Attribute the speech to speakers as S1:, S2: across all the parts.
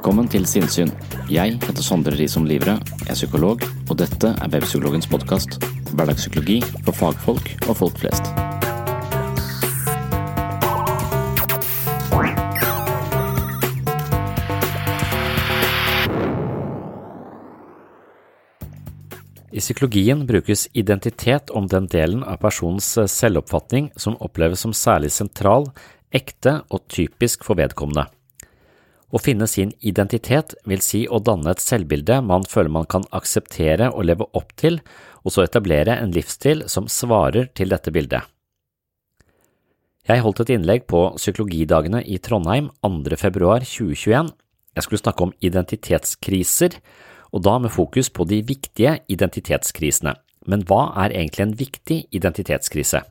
S1: Velkommen til Sinnsyn. Jeg heter Sondre Risom Livre, er psykolog, og dette er Webpsykologens podkast. Hverdagspsykologi for fagfolk og folk flest. I psykologien brukes identitet om den delen av personens selvoppfatning som oppleves som særlig sentral, ekte og typisk for vedkommende. Å finne sin identitet vil si å danne et selvbilde man føler man kan akseptere og leve opp til, og så etablere en livsstil som svarer til dette bildet. Jeg holdt et innlegg på Psykologidagene i Trondheim 2. februar 2021. Jeg skulle snakke om identitetskriser, og da med fokus på de viktige identitetskrisene. Men hva er egentlig en viktig identitetskrise?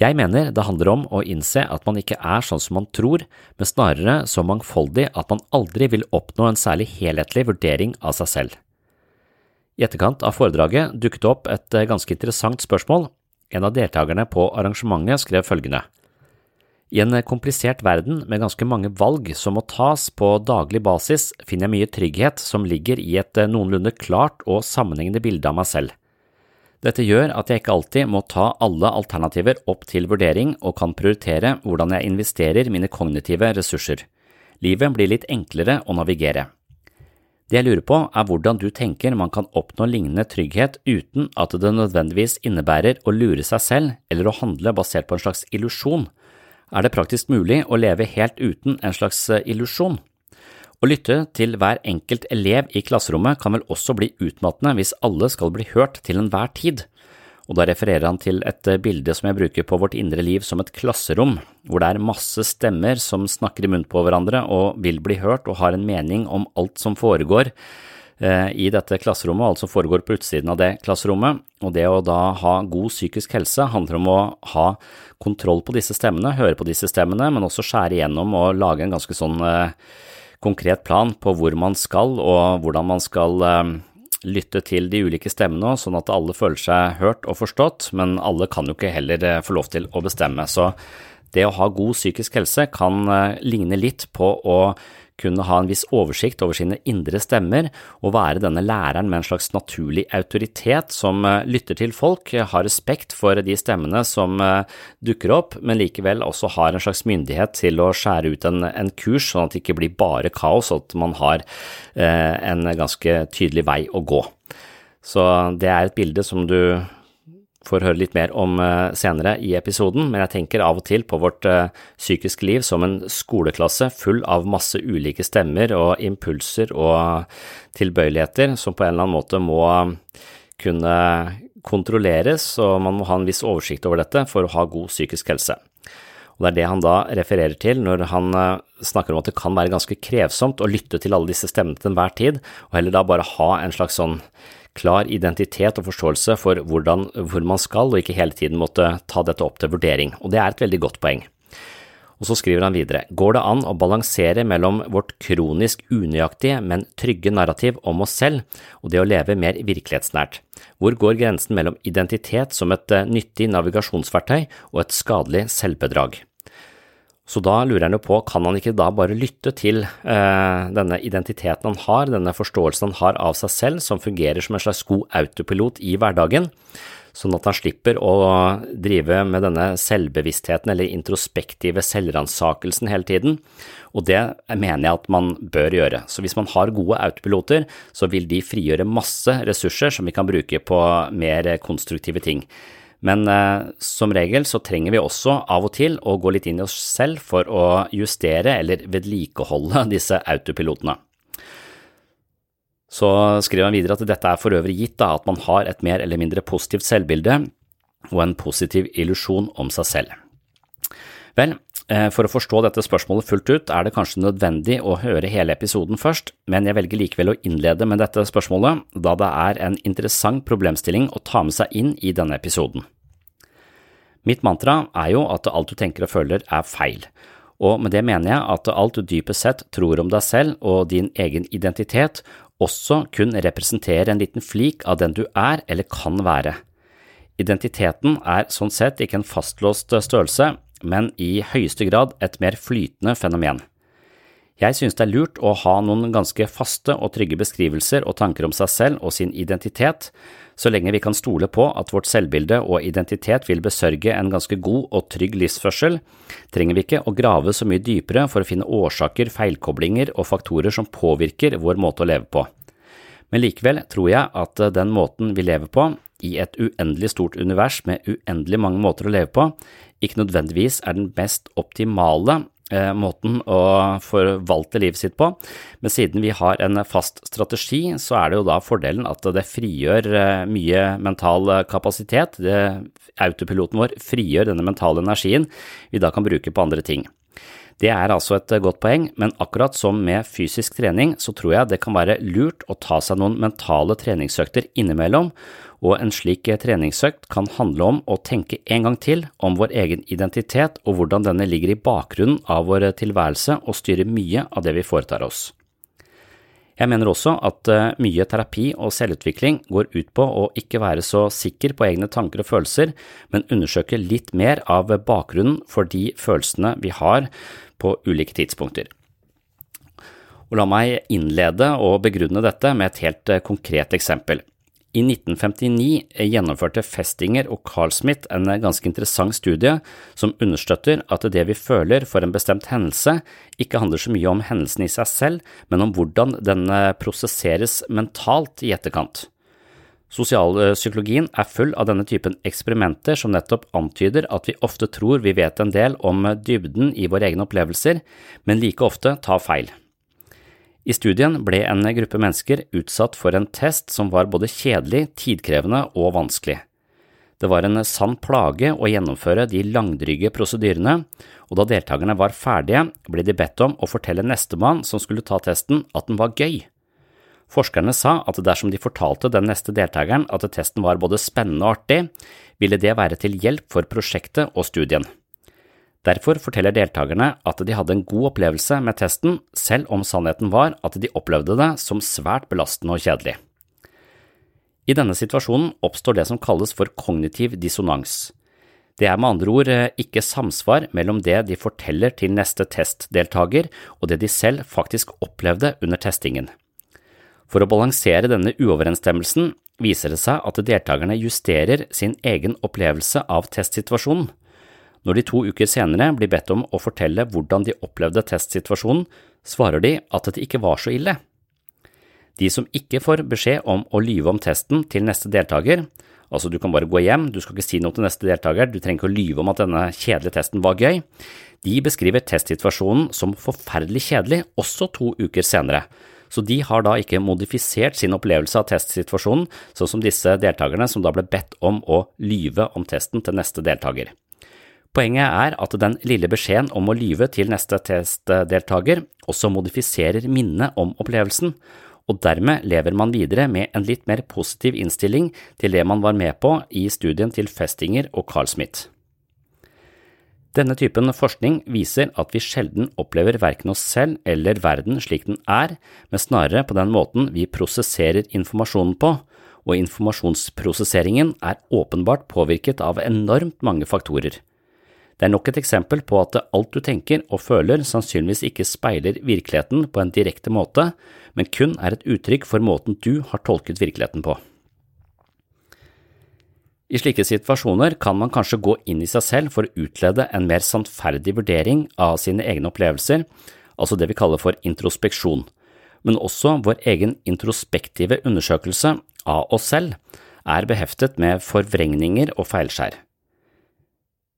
S1: Jeg mener det handler om å innse at man ikke er sånn som man tror, men snarere så mangfoldig at man aldri vil oppnå en særlig helhetlig vurdering av seg selv. I etterkant av foredraget dukket det opp et ganske interessant spørsmål. En av deltakerne på arrangementet skrev følgende. I en komplisert verden med ganske mange valg som må tas på daglig basis, finner jeg mye trygghet som ligger i et noenlunde klart og sammenhengende bilde av meg selv. Dette gjør at jeg ikke alltid må ta alle alternativer opp til vurdering og kan prioritere hvordan jeg investerer mine kognitive ressurser. Livet blir litt enklere å navigere. Det jeg lurer på, er hvordan du tenker man kan oppnå lignende trygghet uten at det nødvendigvis innebærer å lure seg selv eller å handle basert på en slags illusjon. Er det praktisk mulig å leve helt uten en slags illusjon? Å lytte til hver enkelt elev i klasserommet kan vel også bli utmattende hvis alle skal bli hørt til enhver tid, og da refererer han til et bilde som jeg bruker på vårt indre liv som et klasserom, hvor det er masse stemmer som snakker i munnen på hverandre og vil bli hørt og har en mening om alt som foregår i dette klasserommet, alt som foregår på utsiden av det klasserommet, og det å da ha god psykisk helse handler om å ha kontroll på disse stemmene, høre på disse stemmene, men også skjære igjennom og lage en ganske sånn konkret plan på hvor man skal og hvordan man skal lytte til de ulike stemmene, sånn at alle føler seg hørt og forstått, men alle kan jo ikke heller få lov til å bestemme. Så det å ha god psykisk helse kan ligne litt på å kunne ha en viss oversikt over sine indre stemmer og være denne læreren med en slags naturlig autoritet som lytter til folk, har respekt for de stemmene som dukker opp, men likevel også har en slags myndighet til å skjære ut en, en kurs, sånn at det ikke blir bare kaos, og at man har eh, en ganske tydelig vei å gå. Så det er et bilde som du får høre litt mer om senere i episoden, men jeg tenker av og til på vårt psykiske liv som en skoleklasse full av masse ulike stemmer og impulser og tilbøyeligheter som på en eller annen måte må kunne kontrolleres, og man må ha en viss oversikt over dette for å ha god psykisk helse. Og Det er det han da refererer til når han eh, snakker om at det kan være ganske krevsomt å lytte til alle disse stemmene til enhver tid, og heller da bare ha en slags sånn klar identitet og forståelse for hvordan, hvor man skal, og ikke hele tiden måtte ta dette opp til vurdering. Og det er et veldig godt poeng. Og så skriver han videre, går det an å balansere mellom vårt kronisk unøyaktige, men trygge narrativ om oss selv og det å leve mer virkelighetsnært? Hvor går grensen mellom identitet som et eh, nyttig navigasjonsverktøy og et skadelig selvbedrag? Så da lurer han jo på, kan han ikke da bare lytte til eh, denne identiteten han har, denne forståelsen han har av seg selv, som fungerer som en slags god autopilot i hverdagen, sånn at han slipper å drive med denne selvbevisstheten eller introspektive selvransakelsen hele tiden, og det mener jeg at man bør gjøre. Så hvis man har gode autopiloter, så vil de frigjøre masse ressurser som vi kan bruke på mer konstruktive ting. Men eh, som regel så trenger vi også av og til å gå litt inn i oss selv for å justere eller vedlikeholde disse autopilotene. Så skriver han videre at dette er for øvrig gitt da, at man har et mer eller mindre positivt selvbilde og en positiv illusjon om seg selv. Vel, eh, for å forstå dette spørsmålet fullt ut er det kanskje nødvendig å høre hele episoden først, men jeg velger likevel å innlede med dette spørsmålet, da det er en interessant problemstilling å ta med seg inn i denne episoden. Mitt mantra er jo at alt du tenker og føler er feil, og med det mener jeg at alt du dypest sett tror om deg selv og din egen identitet, også kun representerer en liten flik av den du er eller kan være. Identiteten er sånn sett ikke en fastlåst størrelse, men i høyeste grad et mer flytende fenomen. Jeg synes det er lurt å ha noen ganske faste og trygge beskrivelser og tanker om seg selv og sin identitet, så lenge vi kan stole på at vårt selvbilde og identitet vil besørge en ganske god og trygg livsførsel, trenger vi ikke å grave så mye dypere for å finne årsaker, feilkoblinger og faktorer som påvirker vår måte å leve på. Men likevel tror jeg at den måten vi lever på, i et uendelig stort univers med uendelig mange måter å leve på, ikke nødvendigvis er den mest optimale Eh, måten å forvalte livet sitt på, men siden vi har en fast strategi, så er det jo da fordelen at det frigjør eh, mye mental kapasitet. Det, autopiloten vår frigjør denne mentale energien vi da kan bruke på andre ting. Det er altså et godt poeng, men akkurat som med fysisk trening, så tror jeg det kan være lurt å ta seg noen mentale treningsøkter innimellom, og en slik treningsøkt kan handle om å tenke en gang til om vår egen identitet og hvordan denne ligger i bakgrunnen av vår tilværelse og styrer mye av det vi foretar oss. Jeg mener også at eh, mye terapi og selvutvikling går ut på å ikke være så sikker på egne tanker og følelser, men undersøke litt mer av bakgrunnen for de følelsene vi har på ulike tidspunkter. Og la meg innlede og begrunne dette med et helt eh, konkret eksempel. I 1959 gjennomførte Festinger og Carl Smith en ganske interessant studie som understøtter at det vi føler for en bestemt hendelse, ikke handler så mye om hendelsen i seg selv, men om hvordan den prosesseres mentalt i etterkant. Sosialpsykologien er full av denne typen eksperimenter som nettopp antyder at vi ofte tror vi vet en del om dybden i våre egne opplevelser, men like ofte tar feil. I studien ble en gruppe mennesker utsatt for en test som var både kjedelig, tidkrevende og vanskelig. Det var en sann plage å gjennomføre de langdrygge prosedyrene, og da deltakerne var ferdige, ble de bedt om å fortelle nestemann som skulle ta testen, at den var gøy. Forskerne sa at dersom de fortalte den neste deltakeren at testen var både spennende og artig, ville det være til hjelp for prosjektet og studien. Derfor forteller deltakerne at de hadde en god opplevelse med testen, selv om sannheten var at de opplevde det som svært belastende og kjedelig. I denne situasjonen oppstår det som kalles for kognitiv dissonans. Det er med andre ord eh, ikke samsvar mellom det de forteller til neste testdeltaker og det de selv faktisk opplevde under testingen. For å balansere denne uoverensstemmelsen viser det seg at deltakerne justerer sin egen opplevelse av testsituasjonen. Når de to uker senere blir bedt om å fortelle hvordan de opplevde testsituasjonen, svarer de at det ikke var så ille. De som ikke får beskjed om å lyve om testen til neste deltaker, altså du kan bare gå hjem, du skal ikke si noe til neste deltaker, du trenger ikke å lyve om at denne kjedelige testen var gøy, de beskriver testsituasjonen som forferdelig kjedelig også to uker senere, så de har da ikke modifisert sin opplevelse av testsituasjonen, sånn som disse deltakerne som da ble bedt om å lyve om testen til neste deltaker. Poenget er at den lille beskjeden om å lyve til neste testdeltaker også modifiserer minnet om opplevelsen, og dermed lever man videre med en litt mer positiv innstilling til det man var med på i studien til Festinger og Carl Smith. Denne typen forskning viser at vi sjelden opplever verken oss selv eller verden slik den er, men snarere på den måten vi prosesserer informasjonen på, og informasjonsprosesseringen er åpenbart påvirket av enormt mange faktorer. Det er nok et eksempel på at alt du tenker og føler sannsynligvis ikke speiler virkeligheten på en direkte måte, men kun er et uttrykk for måten du har tolket virkeligheten på. I slike situasjoner kan man kanskje gå inn i seg selv for å utlede en mer sannferdig vurdering av sine egne opplevelser, altså det vi kaller for introspeksjon, men også vår egen introspektive undersøkelse av oss selv er beheftet med forvrengninger og feilskjær.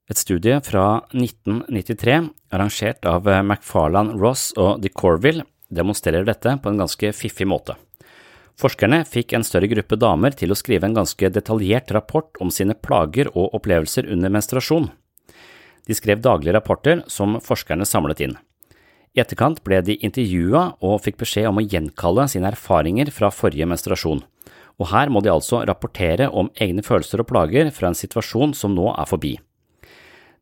S1: Et studie fra 1993, arrangert av McFarland Ross og de Corville, demonstrerer dette på en ganske fiffig måte. Forskerne fikk en større gruppe damer til å skrive en ganske detaljert rapport om sine plager og opplevelser under menstruasjon. De skrev daglige rapporter som forskerne samlet inn. I etterkant ble de intervjua og fikk beskjed om å gjenkalle sine erfaringer fra forrige menstruasjon, og her må de altså rapportere om egne følelser og plager fra en situasjon som nå er forbi.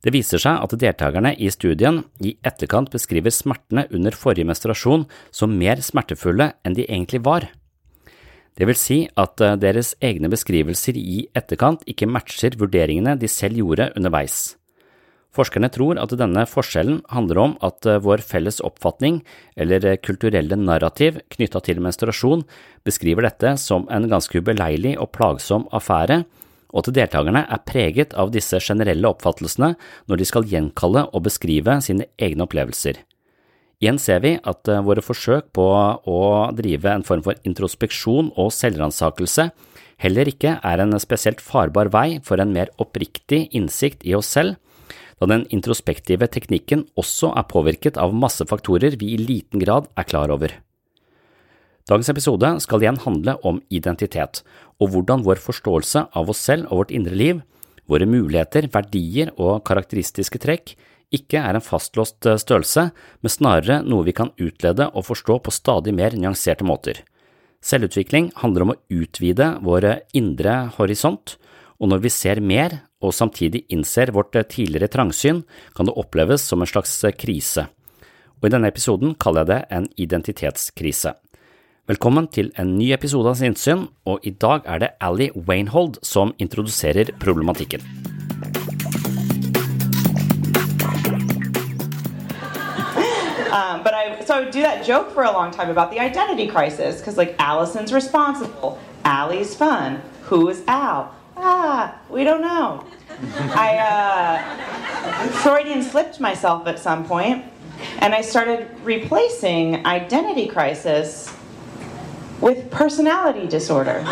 S1: Det viser seg at deltakerne i studien i etterkant beskriver smertene under forrige menstruasjon som mer smertefulle enn de egentlig var. Det vil si at eh, deres egne beskrivelser i etterkant ikke matcher vurderingene de selv gjorde underveis. Forskerne tror at denne forskjellen handler om at eh, vår felles oppfatning, eller eh, kulturelle narrativ knytta til menstruasjon, beskriver dette som en ganske ubeleilig og plagsom affære, og at deltakerne er preget av disse generelle oppfattelsene når de skal gjenkalle og beskrive sine egne opplevelser. Igjen ser vi at eh, våre forsøk på å drive en form for introspeksjon og selvransakelse heller ikke er en spesielt farbar vei for en mer oppriktig innsikt i oss selv, da den introspektive teknikken også er påvirket av masse faktorer vi i liten grad er klar over. Dagens episode skal igjen handle om identitet, og hvordan vår forståelse av oss selv og vårt indre liv, våre muligheter, verdier og karakteristiske trekk ikke er en fastlåst eh, størrelse, men snarere noe vi kan utlede og forstå på stadig mer nyanserte måter. Selvutvikling handler om å utvide vår indre horisont, og når vi ser mer og samtidig innser vårt eh, tidligere trangsyn, kan det oppleves som en slags eh, krise. Og I denne episoden kaller jeg det en identitetskrise. Velkommen til en ny episode av Sinnssyn, og i dag er det Ally Wainhold som introduserer problematikken.
S2: Um, but I so I would do that joke for a long time about the identity crisis because like Allison's responsible, Allie's fun. Who is Al? Ah, we don't know. I uh, Freudian slipped myself at some point, and I started replacing identity crisis with personality disorder.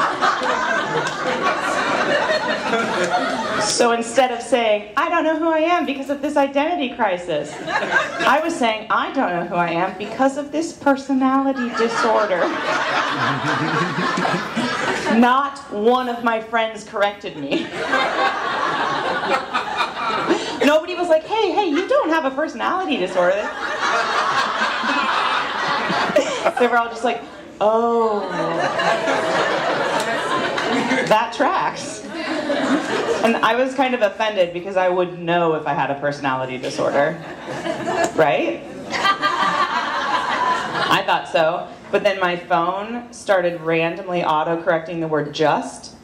S2: so instead of saying, I don't know who I am because of this identity crisis, I was saying, I don't know who I am because of this personality disorder. Not one of my friends corrected me. Nobody was like, hey, hey, you don't have a personality disorder. they were all just like, oh, that tracks. And I was kind of offended because I would know if I had a personality disorder. Right? I thought so. But then my phone started randomly auto correcting the word just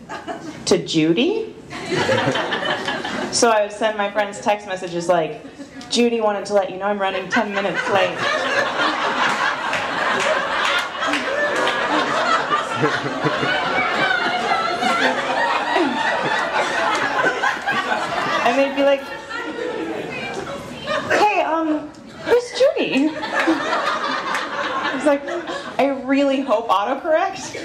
S2: to Judy. So I would send my friends text messages like, Judy wanted to let you know I'm running 10 minutes late. And they'd be like, "Hey, um, who's Judy?" I was like, "I really hope autocorrect."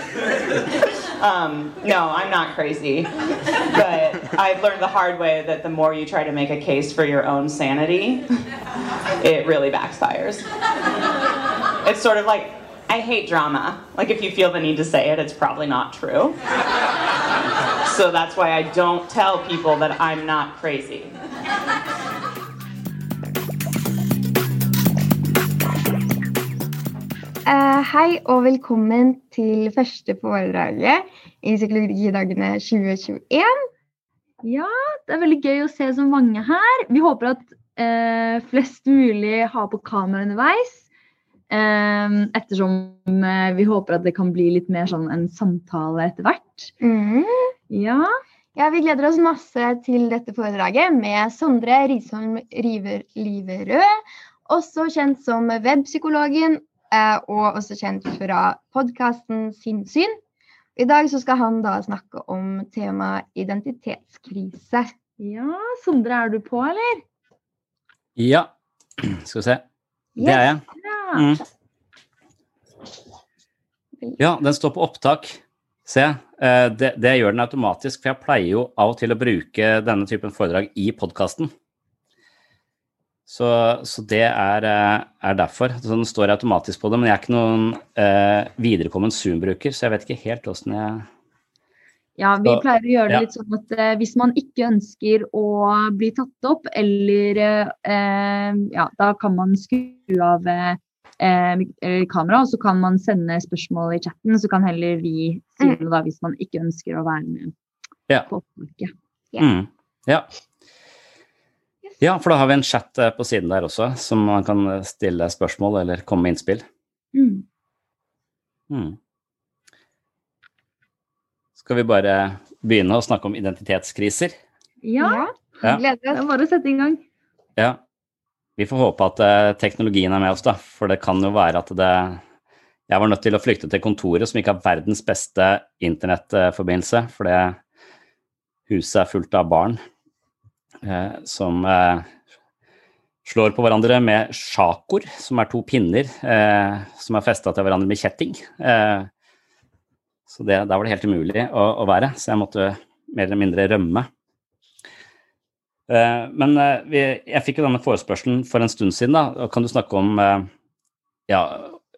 S2: um, no, I'm not crazy, but I've learned the hard way that the more you try to make a case for your own sanity, it really backfires. It's sort of like I hate drama. Like, if you feel the need to say it, it's probably not true. so that's why I don't tell people that I'm not crazy.
S3: Uh, hei og velkommen til første foredraget i Psykologidagene 2021.
S4: Ja, det er veldig gøy å se så mange her. Vi håper at uh, flest mulig har på kamera underveis. Um, ettersom uh, vi håper at det kan bli litt mer sånn en samtale etter hvert.
S3: Mm.
S4: Ja.
S3: ja, vi gleder oss masse til dette foredraget med Sondre Risholm Liverød, også kjent som webpsykologen Eh, og også kjent fra podkasten Sinnsyn. I dag så skal han da snakke om temaet identitetskrise.
S4: Ja, Sondre, er du på, eller?
S1: Ja. Skal vi se. Det er jeg.
S4: Ja.
S1: Mm. Ja, den står på opptak. Se, eh, det, det gjør den automatisk, for jeg pleier jo av og til å bruke denne typen foredrag i podkasten. Så, så, det er, eh, er, derfor. Så den står automatisk på det. Men jeg er ikke noen eh, viderekommen Zoom-bruker, så jeg vet ikke helt åssen jeg
S4: Ja, vi pleier å gjøre det litt sånn at eh, hvis man ikke ønsker å bli tatt opp, eller eh, Ja, da kan man skru av eh, kamera, og så kan man sende spørsmål i chatten. Så kan heller vi si
S3: Mm.
S4: noe da, hvis man ikke ønsker å være med
S1: Ja.
S4: på opptaket.
S1: Mm. Ja. Ja, for da har vi en chat eh, på siden der også, som man kan eh, stille spørsmål eller komme med innspill.
S4: Mm.
S1: Mm. Skal vi bare begynne å snakke om identitetskriser?
S4: Ja,
S1: Ja.
S3: Gleder
S4: det
S3: oss.
S4: er bare å sette i gang.
S1: Ja. Vi får håpe at eh, teknologien er med oss, da. For det kan jo være at det Jeg var nødt til å flykte til kontoret, som ikke har verdens beste internettforbindelse, for det huset er fullt av barn eh, som eh, slår på hverandre med sjakor, som er to pinner eh, som er festa til hverandre med kjetting. Eh, så det, der var det helt umulig å, å være, så jeg måtte mer eller mindre rømme. Eh, Men eh, jeg fikk jo denne forespørselen for en stund siden. da, Kan du snakke om eh, ja,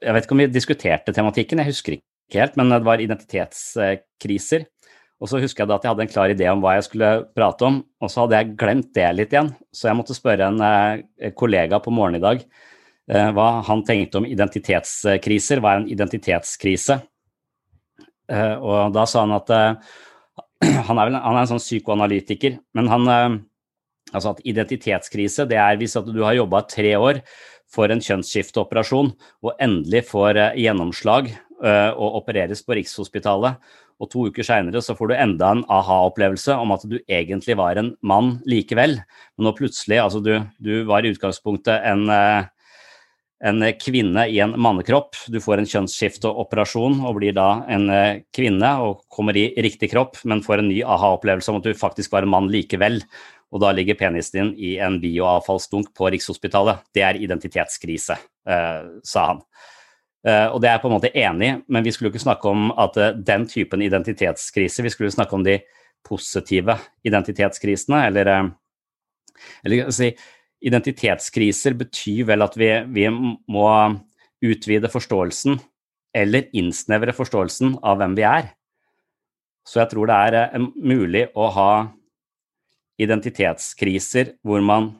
S1: Jeg vet ikke om vi diskuterte tematikken, jeg husker ikke helt, men det var identitetskriser. Og så husker jeg da at jeg hadde en klar idé om hva jeg skulle prate om, og så hadde jeg glemt det litt igjen. Så jeg måtte spørre en kollega på morgenen i dag hva han tenkte om identitetskriser. Hva er en identitetskrise? Og da sa han at han er, vel, han er en sånn psykoanalytiker, men han Altså at identitetskrise, det er hvis at du har jobba tre år for en kjønnsskifteoperasjon og endelig får eh, gjennomslag eh, og opereres på Rikshospitalet, og to uker seinere så får du enda en aha-opplevelse om at du egentlig var en mann likevel. Men nå plutselig, altså du, du var i utgangspunktet en, eh, en kvinne i en mannekropp. Du får en kjønnsskifteoperasjon og blir da en kvinne og kommer i riktig kropp, men får en ny aha-opplevelse om at du faktisk var en mann likevel. Og da ligger penisen din i en bioavfallsdunk på Rikshospitalet. Det er identitetskrise, eh, sa han. Eh, og det er jeg på en måte enig i, men vi skulle jo ikke snakke om at eh, den typen identitetskrise, vi skulle snakke om de positive identitetskrisene, eller, eh, eller si, identitetskriser betyr vel at vi, vi må utvide forståelsen eller innsnevre forståelsen av hvem vi er. Så jeg tror det er eh, mulig å ha identitetskriser hvor man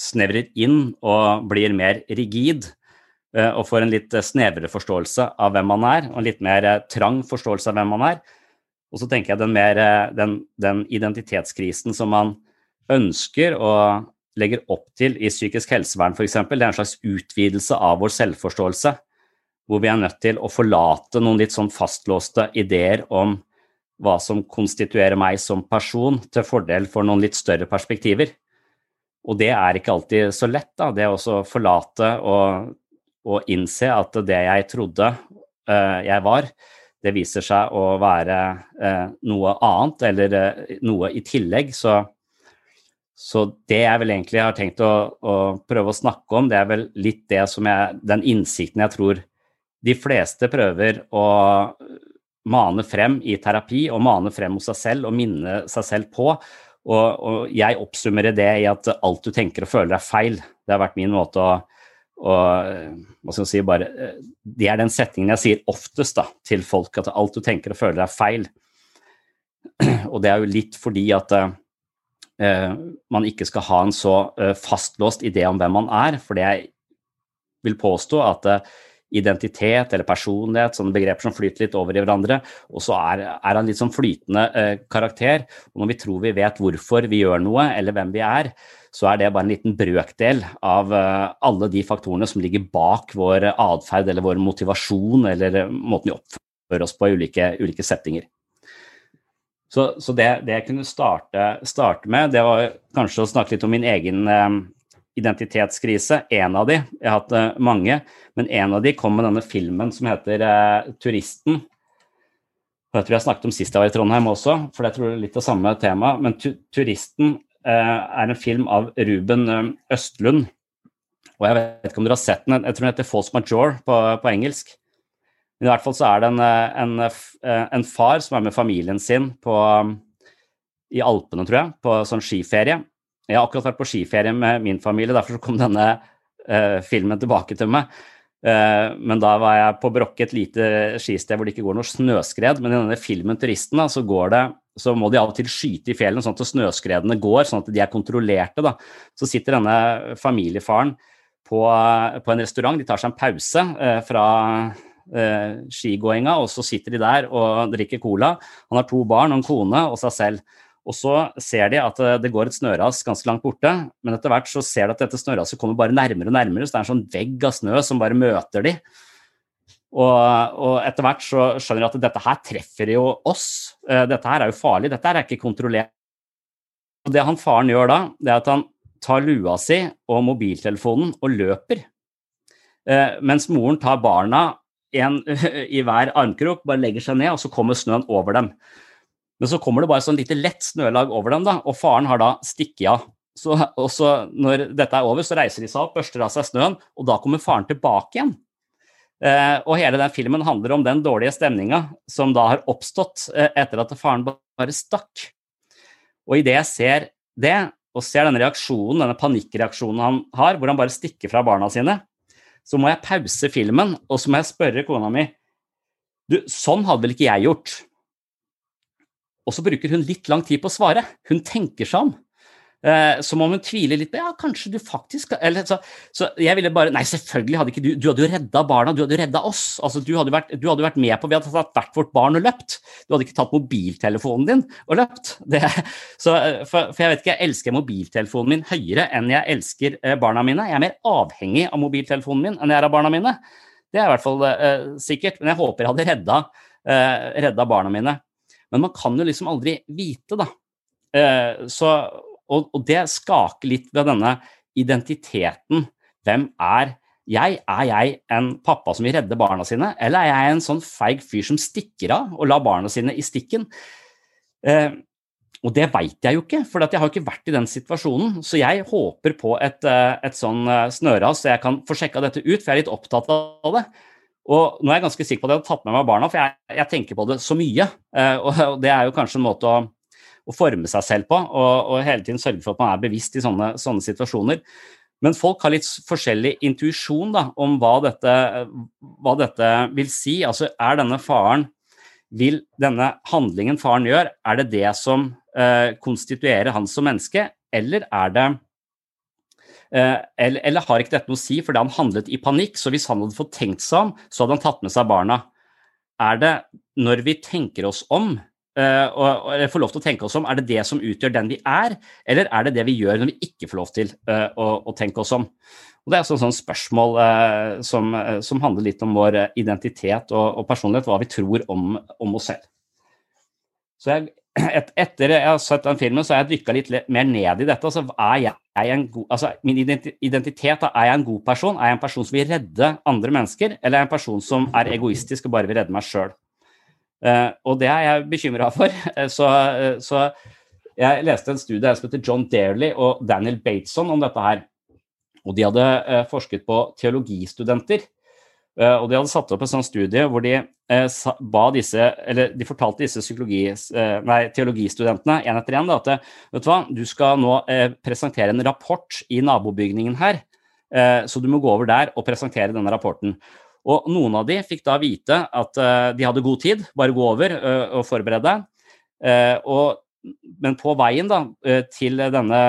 S1: snevrer inn og blir mer rigid eh, og får en litt snevrere forståelse av hvem man er, og en litt mer eh, trang forståelse av hvem man er. Og så tenker jeg den, mer, eh, den, den identitetskrisen som man ønsker og legger opp til i psykisk helsevern f.eks., det er en slags utvidelse av vår selvforståelse, hvor vi er nødt til å forlate noen litt sånn fastlåste ideer om hva som konstituerer meg som person, til fordel for noen litt større perspektiver. Og det er ikke alltid så lett, da. Det å forlate og, og, innse at det jeg trodde uh, jeg var, det viser seg å være uh, noe annet, eller uh, noe i tillegg. Så, så, det jeg vel egentlig har tenkt å, å, prøve å snakke om, det er vel litt det som jeg Den innsikten jeg tror de fleste prøver å mane frem i terapi og mane frem hos seg selv og minne seg selv på. Og, og, jeg oppsummerer det i at alt du tenker og føler er feil. Det har vært min måte å, å hva skal jeg si, bare, Det er den setningen jeg sier oftest da, til folk, at alt du tenker og føler er feil. Og det er jo litt fordi at uh, man ikke skal ha en så uh, fastlåst idé om hvem man er. For det jeg vil påstå at eh, identitet eller personlighet, sånne begreper som flyter litt over i hverandre. Og så er, er han litt sånn flytende eh, karakter. Og når vi tror vi vet hvorfor vi gjør noe, eller hvem vi er, så er det bare en liten brøkdel av eh, alle de faktorene som ligger bak vår atferd eller vår motivasjon eller eh, måten vi oppfører oss på i ulike, ulike settinger. Så, så det, det, jeg kunne starte, starte, med, det var kanskje å snakke litt om min egen eh, identitetskrise. En av de, jeg har hatt uh, mange, men en av de kom med denne filmen som heter uh, 'Turisten'. Jeg tror jeg snakket om sist jeg var i Trondheim også, for jeg tror det er litt av samme tema. Men tu 'Turisten' eh, er en film av Ruben Østlund. Og jeg vet ikke om dere har sett den, jeg tror den heter 'False Major' på, på engelsk. Men i hvert fall så er det en, en, en far som er med familien sin på, i Alpene, tror jeg, på sånn skiferie. Jeg har akkurat vært på skiferie med min familie, derfor kom denne uh, filmen tilbake til meg. Uh, men da var jeg på Brokke, et lite skisted hvor det ikke går noe snøskred. Men i denne filmen 'Turisten' da, så, det, så må de av og til skyte i fjellene sånn at snøskredene går, sånn at de er kontrollerte. Da. Så sitter denne familiefaren på, på en restaurant, de tar seg en pause uh, fra skigåinga, og så sitter de der og drikker cola. Han har to barn og en kone og seg selv. Og så ser de at eh, det går et snøras ganske langt borte, men etter hvert så ser de at dette snøraset kommer bare nærmere og nærmere, så det er en sånn vegg av snø som bare møter de. Og, og etter hvert så skjønner de at dette her treffer jo oss. Eh, dette her er jo farlig, dette her er ikke kontrollert. Og det han faren gjør da, det er at han tar lua si og mobiltelefonen og løper. Eh, mens moren tar barna en i hver armkrok, bare legger seg ned, og så kommer snøen over dem. Men så kommer det bare sånn lite lett snølag over dem, da, og faren har da stikket av. Så, og så når dette er over, så reiser de seg opp, børster av seg snøen, og da kommer faren tilbake igjen. Eh, og hele den filmen handler om den dårlige stemninga som da har oppstått eh, etter at faren bare stakk. Og idet jeg ser det, og ser denne reaksjonen, denne panikkreaksjonen han har, hvor han bare stikker fra barna sine, så må jeg pause filmen, og så må jeg spørre kona mi du, sånn hadde vel ikke jeg gjort? Og så bruker hun litt lang tid på å svare. Hun tenker seg om. Eh, som om hun tviler litt på ja, kanskje du faktisk eller, så, så, jeg ville bare Nei, selvfølgelig hadde ikke du Du hadde jo redda barna, du hadde jo redda oss. Altså, du, hadde vært, du hadde vært med på Vi hadde tatt hvert vårt barn og løpt. Du hadde ikke tatt mobiltelefonen din og løpt. Det, så, eh, for, for, jeg vet ikke, jeg elsker mobiltelefonen min høyere enn jeg elsker eh, barna mine. Jeg er mer avhengig av mobiltelefonen min enn jeg er av barna mine. Det er i hvert fall eh, sikkert. Men jeg håper jeg hadde redda, eh, redda barna mine. Men man kan jo liksom aldri vite, da. Eh, så, og, og, det skaker litt ved denne identiteten. Hvem er jeg? Er jeg en pappa som vil redde barna sine, eller er jeg en sånn feig fyr som stikker av og lar barna sine i stikken? Eh, og det veit jeg jo ikke, for jeg har ikke vært i den situasjonen. Så jeg håper på et, eh, et sånn eh, snøras, så jeg kan få sjekka dette ut, for jeg er litt opptatt av det. Og nå er jeg ganske sikker på at jeg hadde tatt med meg barna, for jeg, jeg tenker på det så mye. Uh, og, det er jo kanskje en måte å, å forme seg selv på, og, og, hele tiden sørge for at man er bevisst i sånne, sånne situasjoner. Men folk har litt forskjellig intuisjon om hva dette, hva dette, vil si. Altså, er denne faren Vil denne handlingen faren gjør, er det det som eh, konstituerer han som menneske, eller er det Eh, eller, eller, har ikke dette noe å si fordi han handlet i panikk? Så hvis han hadde fått tenkt seg om, så hadde han tatt med seg barna. Er det når vi tenker oss om, uh, og, og får lov til å tenke oss om, er det det som utgjør den vi er, eller er det det vi gjør når vi ikke får lov til uh, å, å, tenke oss om? Og Det er et sånt spørsmål eh, som, som, handler litt om vår identitet og, og personlighet, hva vi tror om, om oss selv. Så jeg, et, etter jeg har sett den filmen, så har jeg dykka litt mer ned i dette. Altså, er jeg, er jeg god, altså, min identitet, da, er jeg en god person? Er jeg en person som vil redde andre mennesker, eller er jeg en person som er egoistisk og bare vil redde meg sjøl? Uh, eh, og det er jeg bekymra for. Uh, så, uh, så, jeg leste en studie som heter John Dairley og Daniel Bateson om dette her. Og de hadde forsket på teologistudenter. Uh, og De hadde satt opp en sånn studie hvor de, uh, ba disse, eller de fortalte disse uh, nei, teologistudentene en etter en da, at vet du hva, du skal nå presentere en rapport i nabobygningen her så du må gå over der og presentere denne rapporten. Og noen av de fikk da vite at de hadde god tid, bare gå over og forberede deg. men på veien da, til denne,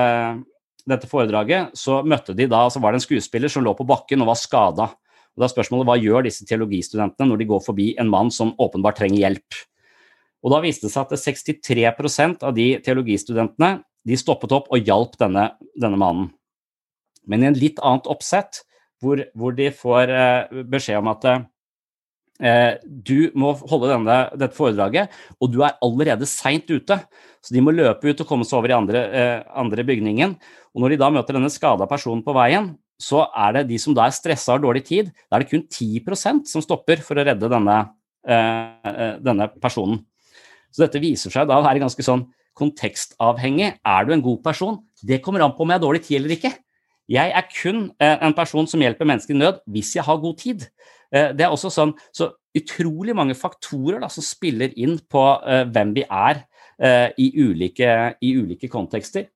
S1: dette foredraget så møtte de da, så var det en skuespiller som lå på bakken og var skada. Og da er spørsmålet hva gjør disse teologistudentene når de går forbi en mann som åpenbart trenger hjelp? Og da viste det seg at 63% av de teologistudentene de stoppet opp og hjalp denne, denne mannen. Men i en litt annet oppsett, hvor, hvor de får eh, beskjed om at eh, du må holde denne, dette foredraget, og du er allerede seint ute. Så de må løpe ut og komme seg over i andre, eh, andre bygningen. Og når de da møter denne skada personen på veien, så er det de som da er stressa og har dårlig tid, da er det kun 10% som stopper for å redde denne, eh, eh, denne personen. Så dette viser seg da å være ganske sånn kontekstavhengig. Er du en god person? Det kommer an på om jeg har dårlig tid eller ikke. Jeg er kun eh, en person som hjelper mennesker i nød hvis jeg har god tid. Det er også sånn, så utrolig mange faktorer da, som spiller inn på hvem vi er i, ulike, i, ulike, kontekster.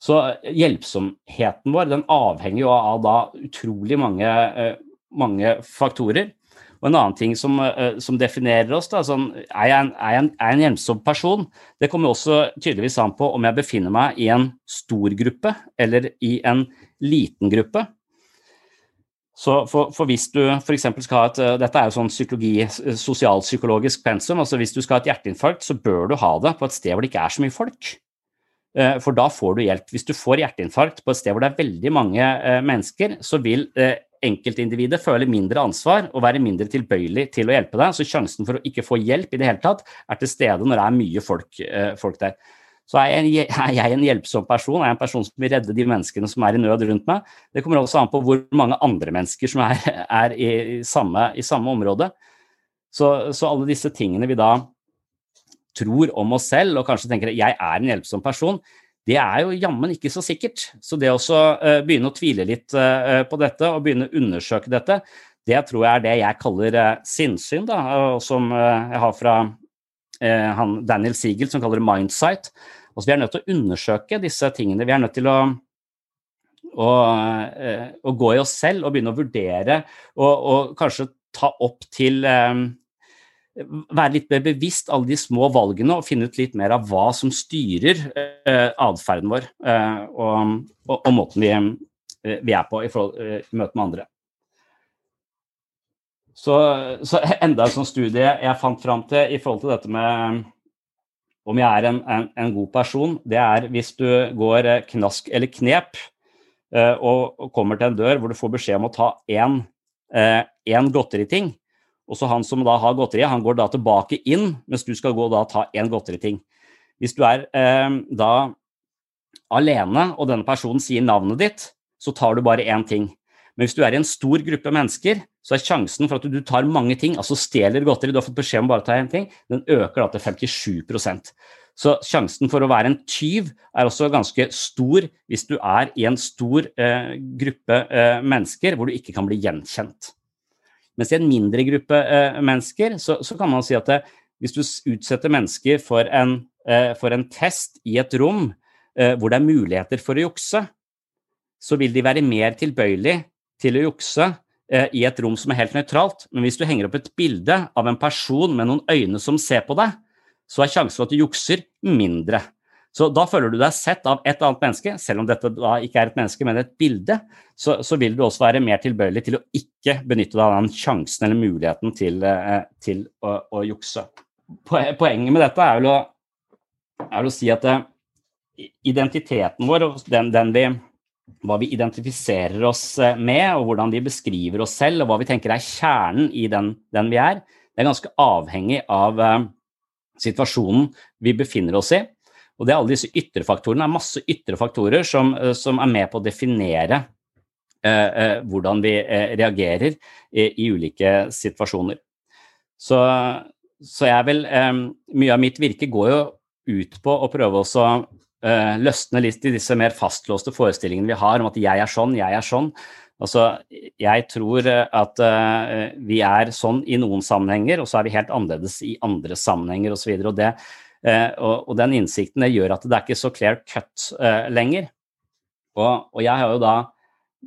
S1: Så hjelpsomheten vår den avhenger jo av da utrolig mange, uh, mange faktorer. Og en annen ting som, uh, som definerer oss, da, sånn, er, jeg en, er, jeg en, er jeg en hjelpsom person? Det kommer også tydeligvis an på om jeg befinner meg i en stor gruppe eller i en liten gruppe. Så for, for, hvis du f.eks. skal ha et eh, Dette er jo sånn psykologi, eh, sosialpsykologisk pensum. altså Hvis du skal ha et hjerteinfarkt, så bør du ha det på et sted hvor det ikke er så mye folk. For da får du hjelp. Hvis du får hjerteinfarkt på et sted hvor det er veldig mange mennesker, så vil enkeltindividet føle mindre ansvar og være mindre tilbøyelig til å hjelpe deg. Så sjansen for å ikke få hjelp i det hele tatt er til stede når det er mye folk, eh, folk der. Så er jeg, er jeg, en hjelpsom person, er jeg en person som vil redde de menneskene som er i nød rundt meg. Det kommer også an på hvor mange andre mennesker som er, er i, samme, i, samme, område. Så, så, alle disse tingene vi da tror om oss selv og kanskje tenker at jeg er en hjelpsom person, det er jo jammen ikke så sikkert. Så det å uh, begynne å tvile litt uh, på dette og begynne å undersøke dette, det tror jeg er det jeg kaller uh, sinnssyn, da, og som jeg har fra han Daniel Siegel, som kaller det mindsight. Altså, vi er nødt til å undersøke disse tingene. Vi er nødt til å, og, og gå i oss selv og begynne å vurdere og, og kanskje ta opp til være litt mer bevisst alle de små valgene og finne ut litt mer av hva som styrer eh, atferden vår eh, og, og, og, måten vi, eh, vi, er på i, forhold, eh, møte med andre. Så, så, enda en sånn studie jeg fant fram til i forhold til dette med om jeg er en, en, en god person, det er hvis du går eh, knask eller knep eh, og, og, kommer til en dør hvor du får beskjed om å ta én godteriting, og så han som da har godteriet, han går da tilbake inn, mens du skal gå og da ta én godteriting. Hvis du er eh, da alene, og denne personen sier navnet ditt, så tar du bare én ting. Men hvis du er i en stor gruppe mennesker, så er sjansen for at du tar mange ting, altså stjeler godteri, du har fått beskjed om bare å ta én ting, den øker da til 57% Så sjansen for å være en tyv er også ganske stor hvis du er i en stor eh, gruppe eh, mennesker hvor du ikke kan bli gjenkjent. Mens i en mindre gruppe eh, mennesker så, så, kan man si at det, hvis du utsetter mennesker for en, eh, for en, test i et rom eh, hvor det er muligheter for å jukse, så vil de være mer tilbøyelig til å jukse eh, i et rom som er helt nøytralt. Men hvis du henger opp et bilde av en person med noen øyne som ser på deg, så er sjansen for at du jukser mindre. Så da føler du deg sett av et annet menneske, selv om dette da ikke er et menneske, men et bilde, så, så vil du også være mer tilbøyelig til å ikke benytte deg av den sjansen eller muligheten til, eh, til å, å, jukse. Poenget med dette er vel å, er å si at eh, identiteten vår, den, den vi, hva vi identifiserer oss eh, med, og hvordan vi beskriver oss selv, og hva vi tenker er kjernen i den, den vi er, det er ganske avhengig av situasjonen vi befinner oss i. Og det er alle disse ytre faktorene. Det er masse ytre faktorer som, eh, som er med på å definere eh, eh, hvordan vi eh, reagerer i, i, ulike situasjoner. Så, så jeg vil eh, Mye av mitt virke går jo ut på å prøve å eh, løsne litt i disse mer fastlåste forestillingene vi har om at jeg er sånn, jeg er sånn. Altså, jeg tror at uh, vi er sånn i noen sammenhenger, og så er vi helt annerledes i andre sammenhenger osv. Og, så og det Eh, og, og, den innsikten gjør at det er ikke så clear cut eh, lenger. Og, jeg har jo da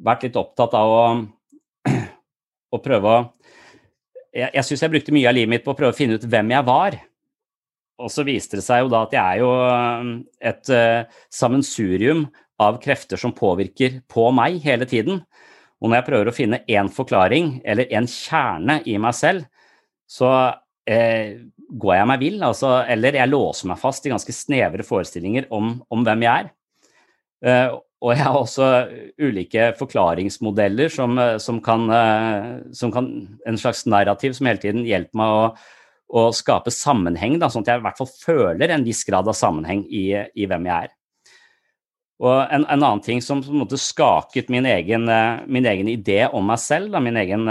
S1: vært litt opptatt av å, å prøve å Jeg, jeg syns jeg brukte mye av livet mitt på å prøve å finne ut hvem jeg var. Og så viste det seg jo da at jeg er jo et uh, sammensurium av krefter som påvirker på meg hele tiden. Og når jeg prøver å finne én forklaring, eller en kjerne i meg selv, så eh, går jeg meg vill. Altså, eller jeg låser meg fast i ganske snevre forestillinger om, om hvem jeg er. Uh, og jeg har også ulike forklaringsmodeller som, som, kan, eh, som, kan, En slags narrativ som hele tiden hjelper meg å, å skape sammenheng, da, sånn at jeg i hvert fall føler en viss grad av sammenheng i, i hvem jeg er. Og en, en, annen ting som på en måte skaket min egen, eh, min egen idé om meg selv, da, min egen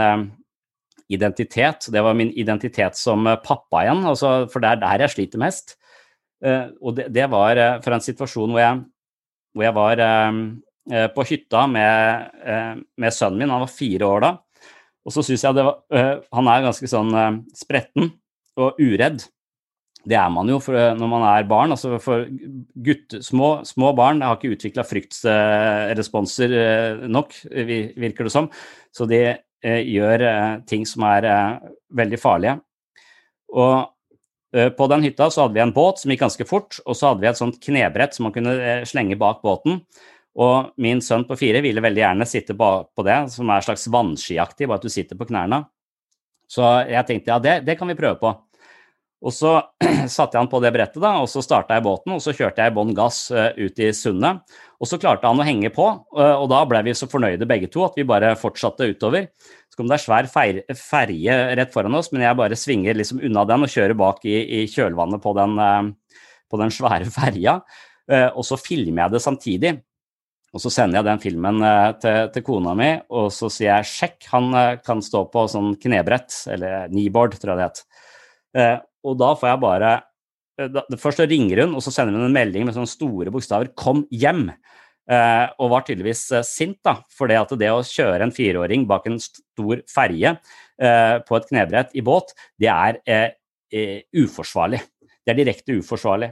S1: identitet, det var min identitet som uh, pappa igjen, altså, for det er der jeg sliter mest. Uh, og det, det var fra en situasjon hvor jeg, hvor jeg var på hytta med, med, sønnen min, han var fire år da. Og så syns jeg det var Han er ganske sånn spretten og uredd. Det er man jo eh, når man er barn. altså For gutt, små, små, barn har ikke utvikla fryktsresponser eh, nok, virker det som. Så de eh, gjør ting som er veldig farlige. Og på den hytta så hadde vi en båt som gikk ganske fort, og så hadde vi et sånt knebrett som man kunne slenge bak båten. Og min sønn på fire ville veldig gjerne sitte på det, som er slags vannskiaktig, bare at du sitter på knærne. Så jeg tenkte ja, det, det kan vi prøve på. Og så satte jeg han på det brettet, da, og så starta jeg båten, og så kjørte jeg bånn gass uh, ut i sundet. Og så klarte han å henge på, uh, og da ble vi så fornøyde begge to at vi bare fortsatte utover. Så kom det ei svær ferje rett foran oss, men jeg bare svinger liksom unna den og kjører bak i, i kjølvannet på den, uh, på den svære ferja. og så filmer jeg det samtidig. Og så sender jeg den filmen til, til, kona mi, og så sier jeg 'sjekk', han kan stå på sånn knebrett, eller kneeboard, tror jeg det het. Og da får jeg bare eh, da, Først ringer hun, og så sender hun en melding med sånne store bokstaver 'Kom hjem'. Eh, og var tydeligvis eh, sint, da, for det at det å kjøre en fireåring bak en stor ferje eh, på et knebrett i båt, det er eh, eh, uforsvarlig. Det er direkte uforsvarlig.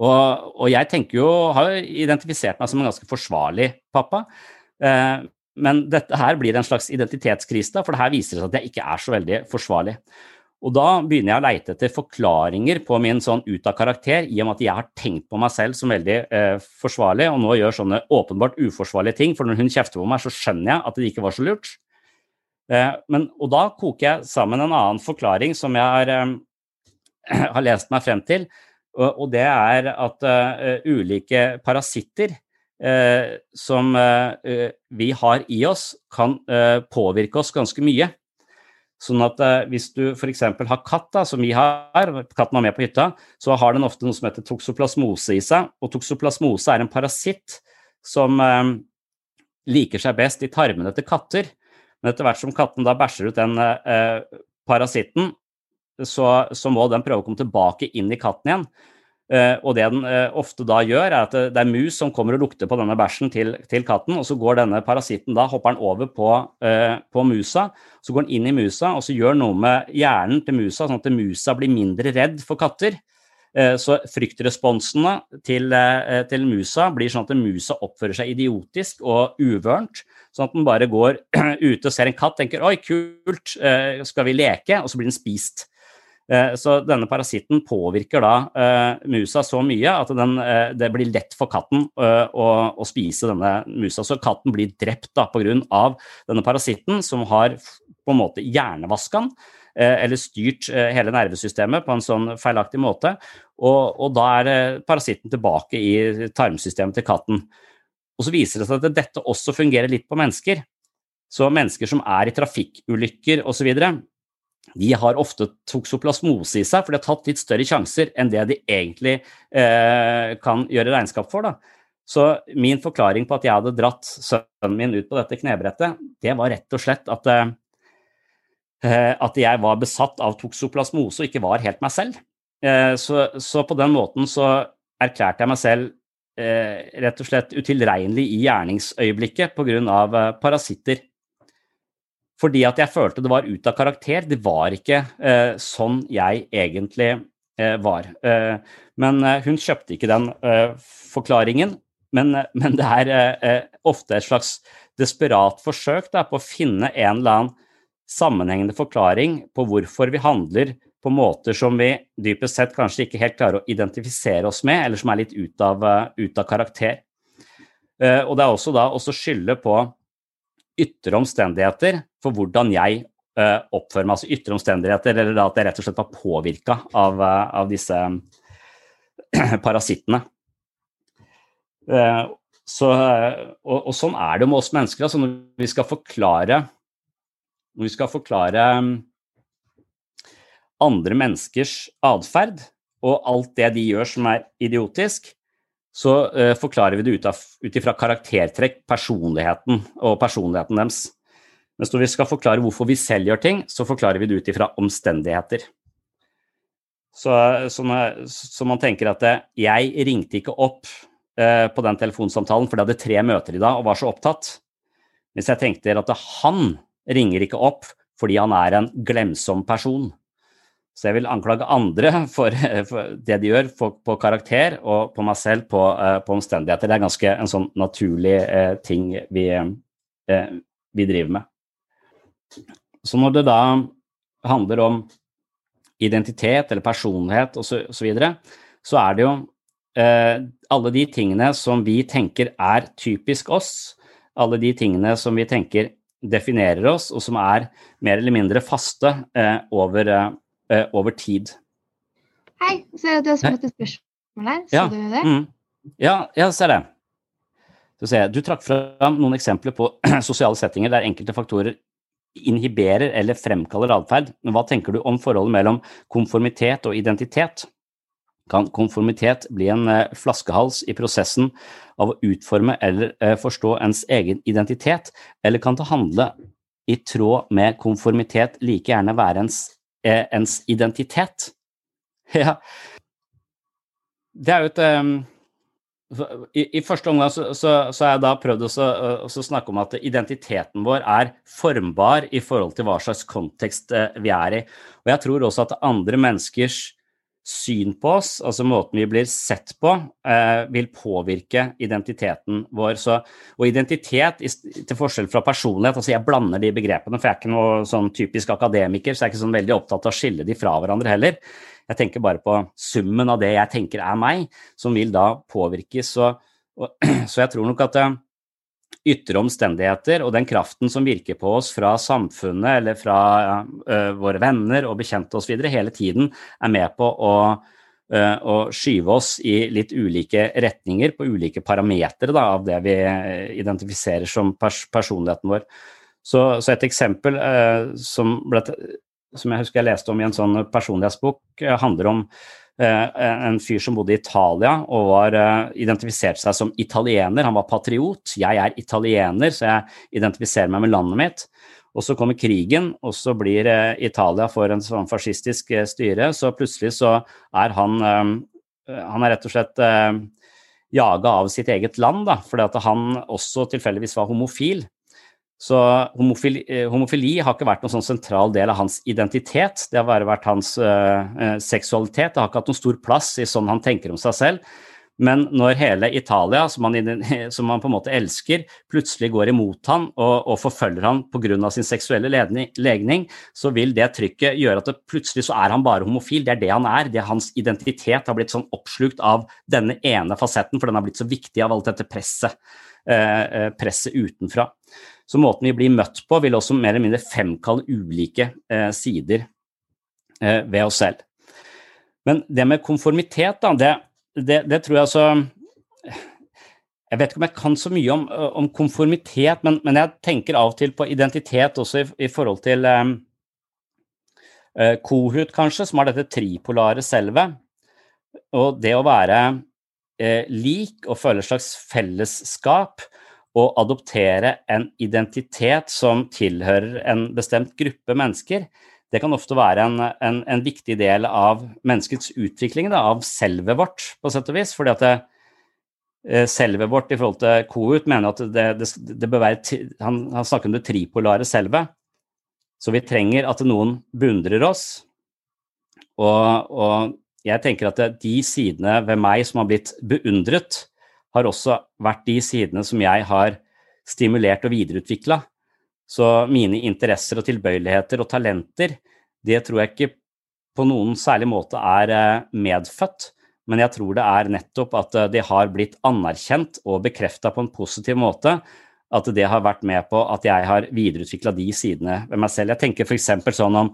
S1: Og, og, jeg tenker jo, har jo identifisert meg som en ganske forsvarlig pappa. men dette her blir en slags identitetskrise, for det her viser seg at jeg ikke er så veldig forsvarlig. Og da begynner jeg å leite etter forklaringer på min sånn ut av karakter, i og med at jeg har tenkt på meg selv som veldig eh, forsvarlig, og nå gjør sånne åpenbart uforsvarlige ting. For når hun kjefter på meg, så skjønner jeg at det ikke var så lurt. Eh, men, og da koker jeg sammen en annen forklaring som jeg har, eh, har lest meg frem til, og, og det er at uh, ulike parasitter uh, som uh, vi har i oss, kan påvirke oss ganske mye. Sånn at eh, hvis du f.eks. har katt, da, som vi har, katten var med på hytta, så har den ofte noe som heter toksoplasmose i seg. Og toksoplasmose er en parasitt som eh, liker seg best i tarmene til katter. Men etter hvert som katten da bæsjer ut den eh, parasitten, så, så, må den prøve å komme tilbake inn i katten igjen. Uh, og det den uh, ofte da gjør, er at det er mus som kommer og lukter på denne bæsjen til, til katten, og så går denne parasitten da, hopper den over på, på, musa, så går den inn i musa, og så gjør noe med hjernen til musa, sånn at musa blir mindre redd for katter. Så fryktresponsene til, til, musa blir sånn at musa oppfører seg idiotisk og uvørent. Sånn at den bare går ute og ser en katt, tenker 'oi, kult, skal vi leke?' og så blir den spist. Eh, så denne parasitten påvirker da uh, musa så mye at den, uh, det blir lett for katten å, å, spise denne musa. Så katten blir drept da pga. denne parasitten, som har på en måte hjernevaska den. Eller styrt hele nervesystemet på en sånn feilaktig måte. Og, og da er parasitten tilbake i tarmsystemet til katten. Og så viser det seg at dette også fungerer litt på mennesker. Så mennesker som er i trafikkulykker osv., de har ofte toksoplasmose i seg, for de har tatt litt større sjanser enn det de egentlig eh, kan gjøre regnskap for. Da. Så min forklaring på at jeg hadde dratt sønnen min ut på dette knebrettet, det var rett og slett at, eh, at jeg var besatt av toksoplasmose og ikke var helt meg selv. Eh, så, så, på den måten så erklærte jeg meg selv eh, rett og slett utilregnelig i gjerningsøyeblikket pga. Eh, parasitter. Fordi at jeg følte det var ut av karakter. Det var ikke eh, sånn jeg egentlig eh, var. Eh, men eh, hun kjøpte ikke den eh, forklaringen. men, men, det er eh, ofte et slags desperat forsøk da, på å finne en eller annen sammenhengende forklaring på hvorfor vi handler på måter som vi dypest sett kanskje ikke helt klarer å identifisere oss med, eller som er litt ut av, ut av karakter. Og det er også da å skylde på ytre omstendigheter for hvordan jeg uh, oppfører meg. Altså ytre omstendigheter, eller da at jeg rett og slett var påvirka av, uh, av, disse parasittene. Så, og, og, sånn er det med oss mennesker. Altså når vi skal forklare Når vi skal forklare andre menneskers atferd og alt det de gjør som er idiotisk, så uh, forklarer vi det ut ifra karaktertrekk, personligheten og personligheten deres. Mens når vi skal forklare hvorfor vi selv gjør ting, så forklarer vi det ut ifra omstendigheter. Så, så, så, man tenker at uh, jeg ringte ikke opp uh, på den telefonsamtalen fordi jeg hadde tre møter i dag og var så opptatt. Mens jeg tenkte at han ringer ikke opp fordi han er en glemsom person. Så jeg vil anklage andre for, for det de gjør for, på karakter, og på meg selv på, uh, på, omstendigheter. Det er ganske en sånn naturlig eh, ting vi, eh, vi, driver med. Så når det da handler om identitet eller personlighet osv., så, så, videre, så er det jo alle de tingene som vi tenker er typisk oss, alle de tingene som vi tenker definerer oss, og som er mer eller mindre faste over eh, over tid.
S3: Hei, ser at du har skrevet et spørsmål her. Så
S1: ja.
S3: du det?
S1: Mm. Ja, jeg ser det. Du trakk fram noen eksempler på sosiale settinger der enkelte faktorer inhiberer eller fremkaller atferd. Hva tenker du om forholdet mellom konformitet og identitet? Kan konformitet bli en eh, flaskehals i prosessen av å utforme eller eh, forstå ens egen identitet, eller kan det handle i tråd med konformitet like gjerne være ens ens identitet. Ja. Det er jo et um, i, i, første omgang så, så, så har jeg da prøvd å, snakke om at identiteten vår er formbar i forhold til hva slags kontekst uh, vi er i. Og jeg tror også at andre menneskers syn på oss, altså måten vi blir sett på, eh, vil påvirke identiteten vår. Så, og identitet, til forskjell fra personlighet altså Jeg blander de begrepene, for jeg er ikke noe sånn typisk akademiker, så jeg er ikke sånn veldig opptatt av å skille de fra hverandre heller. Jeg tenker bare på summen av det jeg tenker er meg, som vil da påvirkes. Så, og, så jeg tror nok at eh, ytre omstendigheter og den kraften som virker på oss fra samfunnet eller fra uh, våre venner og bekjente osv. hele tiden er med på å, uh, å, skyve oss i litt ulike retninger på ulike parametere av det vi identifiserer som pers personligheten vår. Så, så et eksempel uh, som, ble, som, jeg husker jeg leste om i en sånn personlighetsbok, handler om en fyr som bodde i Italia og var, eh, identifiserte seg som italiener. Han var patriot. Jeg er italiener, så jeg identifiserer meg med landet mitt. Og så kommer krigen, og så blir eh, Italia for en sånn fascistisk styre. Så plutselig så er han Han er rett og slett jaga av sitt eget land, da, fordi at han også tilfeldigvis var homofil. Så homofili, eh, homofili, har ikke vært noen sånn sentral del av hans identitet. Det har bare vært hans uh, seksualitet. Det har ikke hatt noen stor plass i sånn han tenker om seg selv. Men når hele Italia, som han, som han på en måte elsker, plutselig går imot han og, og forfølger han pga. sin seksuelle legning, så vil det trykket gjøre at det plutselig så er han bare homofil. Det er det han er. Det er hans identitet har blitt sånn oppslukt av denne ene fasetten, for den har blitt så viktig av alt dette presset, uh, presset utenfra. Så måten vi blir møtt på, vil også mer eller mindre fremkalle ulike eh, sider eh, ved oss selv. Men det med konformitet, da, det, det, det, tror jeg altså Jeg vet ikke om jeg kan så mye om, om konformitet, men, men, jeg tenker av og til på identitet også i, i forhold til eh, Kohut, kanskje, som har dette tripolare selvet. Og det å være eh, lik og føle et slags fellesskap å adoptere en identitet som tilhører en bestemt gruppe mennesker, det kan ofte være en, en, en viktig del av menneskets utvikling, da, av selvet vårt, på sett og vis. fordi at det, eh, selvet vårt i forhold til Kohut mener at det, det, det bør være han, han, snakker om det tripolare selvet. Så vi trenger at noen beundrer oss. Og, og jeg tenker at de sidene ved meg som har blitt beundret, har også vært de sidene som jeg har stimulert og videreutvikla. Så mine interesser og tilbøyeligheter og talenter, det tror jeg ikke på noen særlig måte er eh, medfødt, men jeg tror det er nettopp at eh, det har blitt anerkjent og bekrefta på en positiv måte. At det har vært med på at jeg har videreutvikla de sidene ved meg selv. Jeg tenker f.eks. sånn om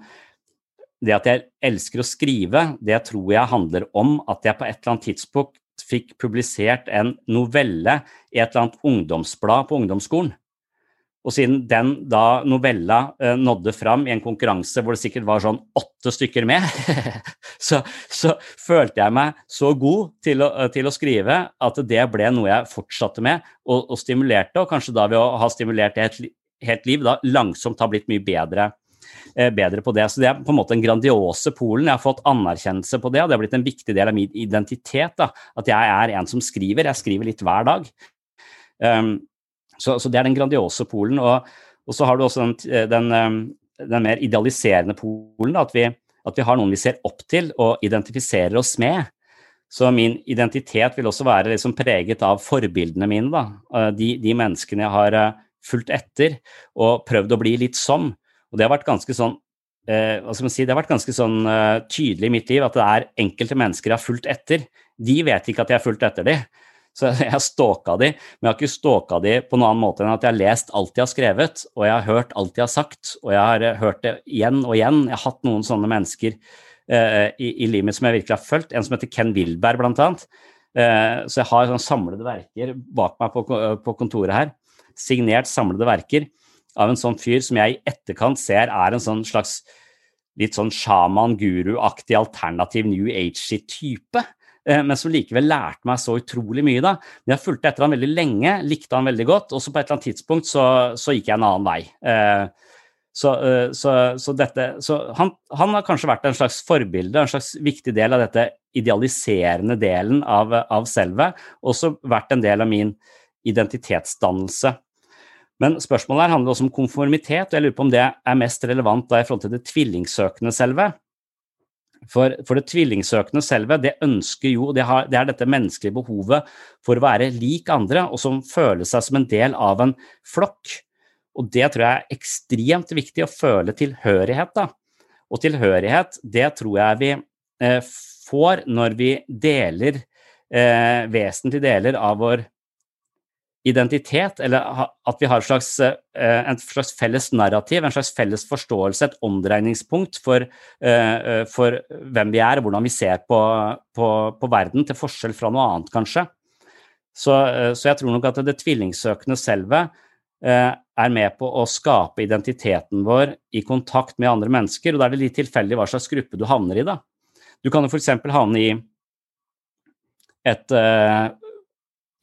S1: det at jeg elsker å skrive, det tror jeg handler om at jeg på et eller annet tidspunkt fikk publisert en novelle i et eller annet ungdomsblad på ungdomsskolen. Og siden den da novella eh, nådde fram i en konkurranse hvor det sikkert var sånn åtte stykker med, så, så, følte jeg meg så god til å, til å, skrive at det ble noe jeg fortsatte med og, og stimulerte, og kanskje da ved å ha stimulert det helt, helt liv, da langsomt har blitt mye bedre, eh, bedre på det. Så det er på en måte den grandiose Polen. Jeg har fått anerkjennelse på det, og det har blitt en viktig del av min identitet. Da, at jeg er en som skriver. Jeg skriver litt hver dag. Um, så, så, det er den grandiose Polen. Og, og, så har du også den, den, um, den mer idealiserende Polen, at vi, at vi, har noen vi ser opp til og identifiserer oss med. Så min identitet vil også være liksom preget av forbildene mine. Da. De, de menneskene jeg har fulgt etter og prøvd å bli litt som. Og det har vært ganske sånn uh, hva skal man si, det har vært ganske sånn tydelig i mitt liv at det er enkelte mennesker jeg har fulgt etter. De vet ikke at jeg har fulgt etter dem. Så jeg har stalka de, men jeg har ikke stalka de på noen annen måte enn at jeg har lest alt de har skrevet, og jeg har hørt alt de har sagt, og jeg har eh, hørt det igjen og igjen. Jeg har hatt noen sånne mennesker uh, i, i, livet mitt som jeg virkelig har fulgt, en som heter Ken Wilberg, blant annet. Uh, så jeg har sånn samlede verker bak meg på, på kontoret her, signert samlede verker av en sånn fyr som jeg i etterkant ser er en sånn slags litt sånn sjaman-guru-aktig alternativ New Age-type. Eh, men som likevel lærte meg så utrolig mye. da. Men jeg fulgte etter han veldig lenge, likte han veldig godt, og så på et eller annet tidspunkt så, så gikk jeg en annen vei. Eh, så, eh, så, så, dette, han, han, har kanskje vært en slags forbilde, en slags viktig del av dette idealiserende delen av, av selvet, og også vært en del av min identitetsdannelse. Men spørsmålet her handler også om konformitet, og jeg lurer på om det er mest relevant da i forhold til det tvillingsøkende selve. For, for, det tvillingsøkende selve, det ønsker jo, det, har, det, er dette menneskelige behovet for å være lik andre, og som føler seg som en del av en flokk. Og det tror jeg er ekstremt viktig, å føle tilhørighet. da. Og tilhørighet, det tror jeg vi eh, får når vi deler eh, vesentlige deler av vår identitet, eller at vi har et slags, et en slags felles narrativ, en slags felles forståelse, et omdreiningspunkt for, eh, eh, for hvem vi er, og hvordan vi ser på, på, på, verden, til forskjell fra noe annet, kanskje. Så, så jeg tror nok at det tvillingsøkende selvet er med på å skape identiteten vår i kontakt med andre mennesker, og da er det litt tilfeldig hva slags gruppe du havner i, da. Du kan jo f.eks. havne i et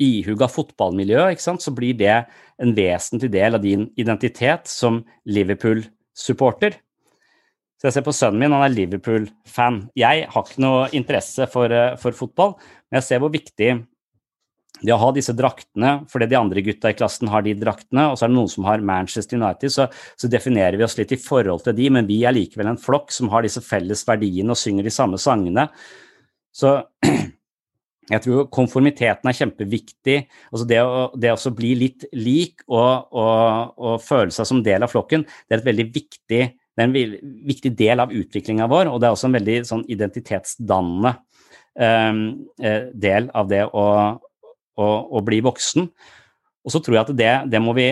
S1: ihuga fotballmiljø, så blir det en vesentlig del av din identitet som Liverpool-supporter. Så jeg ser på sønnen min, han er Liverpool-fan. Jeg har ikke noe interesse for, eh, for, fotball, men jeg ser hvor viktig det å ha disse draktene, fordi de andre gutta i klassen har de draktene, og så er det noen som har Manchester United, så, så definerer vi oss litt i forhold til de, men vi er likevel en flokk som har disse felles verdiene og synger de samme sangene. Så jeg tror konformiteten er kjempeviktig. Altså det, å, det å bli litt lik og, og, og, føle seg som del av flokken, det er, viktig, det er en viktig del av utviklinga vår, og det er også en veldig sånn identitetsdannende um, del av det å, å, å, bli voksen. Og så tror jeg at det, det, må vi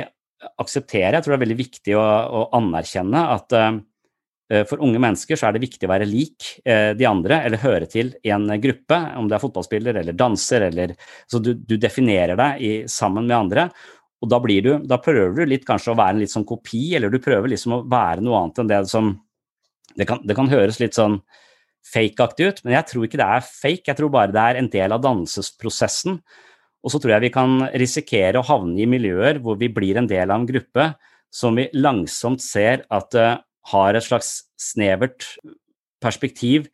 S1: akseptere. Jeg tror det er veldig viktig å, anerkjenne at Eh, for unge mennesker så er det viktig å være lik eh, de andre, eller høre til i en gruppe, om det er fotballspiller eller danser, eller Så du, du definerer deg i, sammen med andre. Og da, blir du, da prøver du litt kanskje å være en litt sånn kopi, eller du prøver liksom å være noe annet enn det som Det kan, det kan høres litt sånn fake-aktig ut, men jeg tror ikke det er fake. Jeg tror bare det er en del av dannelsesprosessen. Og så tror jeg vi kan risikere å havne i miljøer hvor vi blir en del av en gruppe som vi langsomt ser at uh, har et slags snevert perspektiv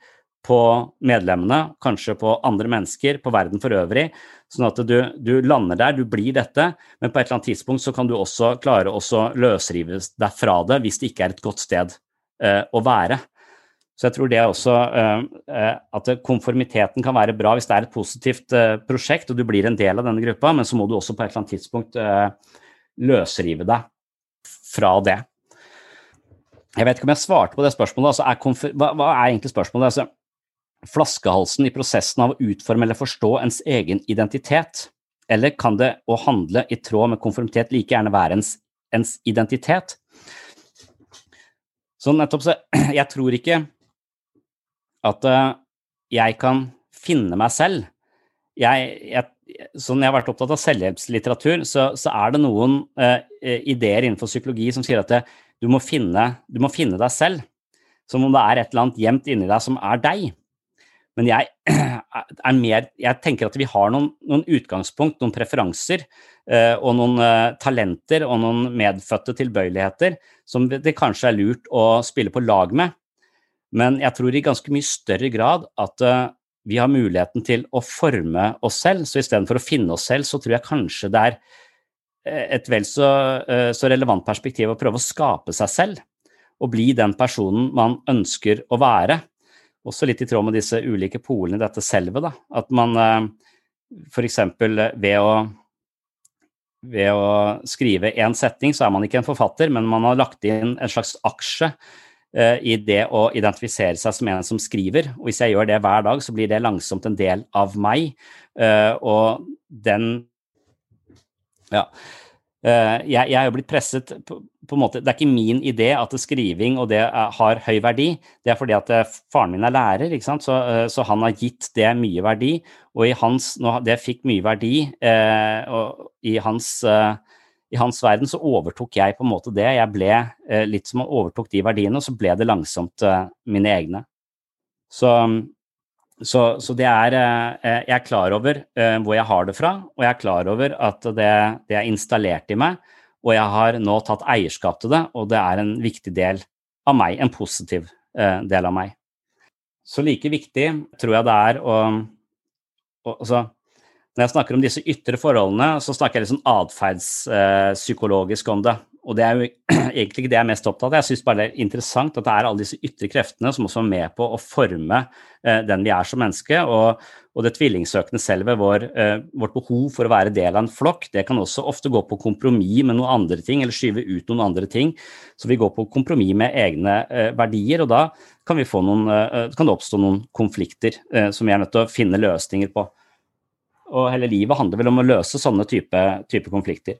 S1: på medlemmene, kanskje på andre mennesker, på verden for øvrig. Sånn at du, du, lander der, du blir dette, men på et eller annet tidspunkt så kan du også klare å løsrive deg fra det hvis det ikke er et godt sted uh, å være. Så jeg tror det er også at konformiteten kan være bra hvis det er et positivt prosjekt og du blir en del av denne gruppa, men så må du også på et eller annet tidspunkt løsrive deg fra det. Jeg vet ikke om jeg svarte på det spørsmålet. Altså, er hva, hva, er egentlig spørsmålet? Altså, flaskehalsen i prosessen av å utforme eller forstå ens egen identitet? Eller kan det å handle i tråd med konformitet like gjerne være ens, ens identitet? Så nettopp så Jeg tror ikke at uh, jeg kan finne meg selv. Jeg, jeg, sånn jeg har vært opptatt av selvhjelpslitteratur, så, så er det noen uh, ideer innenfor psykologi som sier at det, du, må finne, du må finne deg selv. Som om det er et eller annet gjemt inni deg som er deg. Men jeg, mer, jeg tenker at vi har noen, noen utgangspunkt, noen preferanser eh, og noen eh, talenter og noen medfødte tilbøyeligheter som det kanskje er lurt å spille på lag med. Men jeg tror i ganske mye større grad at eh, vi har muligheten til å forme oss selv. Så istedenfor å finne oss selv, så tror jeg kanskje det er et vel så, eh, så relevant perspektiv å prøve å skape seg selv og bli den personen man ønsker å være også litt i tråd med disse ulike polene i dette selve. Da. At man eh, f.eks. ved ved å skrive én setning, så er man ikke en forfatter, men man har lagt inn en slags aksje i det å identifisere seg som en som skriver. Og hvis jeg gjør det hver dag, så blir det langsomt en del av meg. Og den Ja. Uh, jeg, jeg er jo blitt presset på, på, en måte, Det er ikke min idé at skriving og det er, har høy verdi. Det er fordi at uh, faren min er lærer, ikke sant? Så, så, han har gitt det mye verdi. Og i hans, når det fikk mye verdi, og i hans, i hans, verden så overtok jeg på en måte det. Jeg ble litt som han overtok de verdiene, og så ble det langsomt mine egne. Så så, så, det er eh, Jeg er klar over eh, hvor jeg har det fra, og jeg er klar over at det, det, er installert i meg. Og jeg har nå tatt eierskap til det, og det er en viktig del av meg. En positiv eh, del av meg. Så like viktig tror jeg det er å, å altså, Når jeg snakker om disse ytre forholdene, så snakker jeg litt sånn atferdspsykologisk om det. Og det er jo egentlig ikke det jeg er mest opptatt av. Jeg syns bare det er interessant at det er alle disse ytre kreftene som også er med på å forme eh, den vi er som menneske. Og, og det tvillingsøkende selve, vår, eh, vårt behov for å være del av en flokk, det kan også ofte gå på kompromiss med noen andre ting, eller skyve ut noen andre ting. Så vi går på kompromiss med egne eh, verdier, og da kan, noen, eh, kan, det oppstå noen konflikter eh, som vi er nødt til å finne løsninger på. Og hele livet handler vel om å løse sånne type, type konflikter.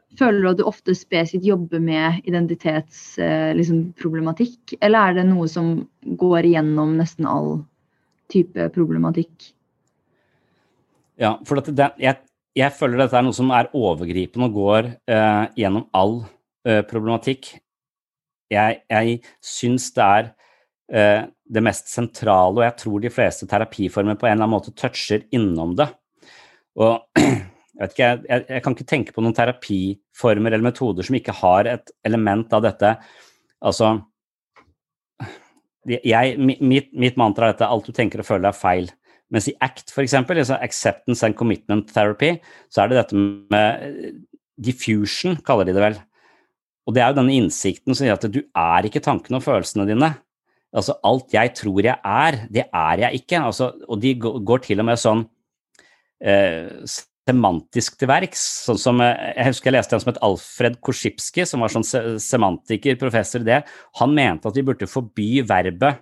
S4: føler du at du ofte spesifikt jobber med identitetsproblematikk, eh, liksom, eller er det noe som går igjennom nesten all type problematikk?
S1: Ja, for det, jeg, jeg, føler dette er noe som er overgripende og går eh, gjennom all eh, problematikk. Jeg, jeg syns det er eh, det mest sentrale, og jeg tror de fleste terapiformer på en eller annen måte toucher innom det. Og jeg, ikke, jeg, jeg kan ikke tenke på noen terapiformer eller metoder som ikke har et element av dette. Altså jeg, mitt, mitt, mantra er dette alt du tenker og føler er feil. Mens i ACT, f.eks., altså Acceptance and Commitment Therapy, så er det dette med diffusion, kaller de det vel. Og det er jo denne innsikten som gjør at du er ikke tankene og følelsene dine. Altså alt jeg tror jeg er, det er jeg ikke. Altså, og de går til og med sånn eh, semantisk til verks. Sånn som, eh, jeg husker jeg leste en som het Alfred Korsipski, som var sånn semantiker, professor i det. Han mente at vi burde forby verbet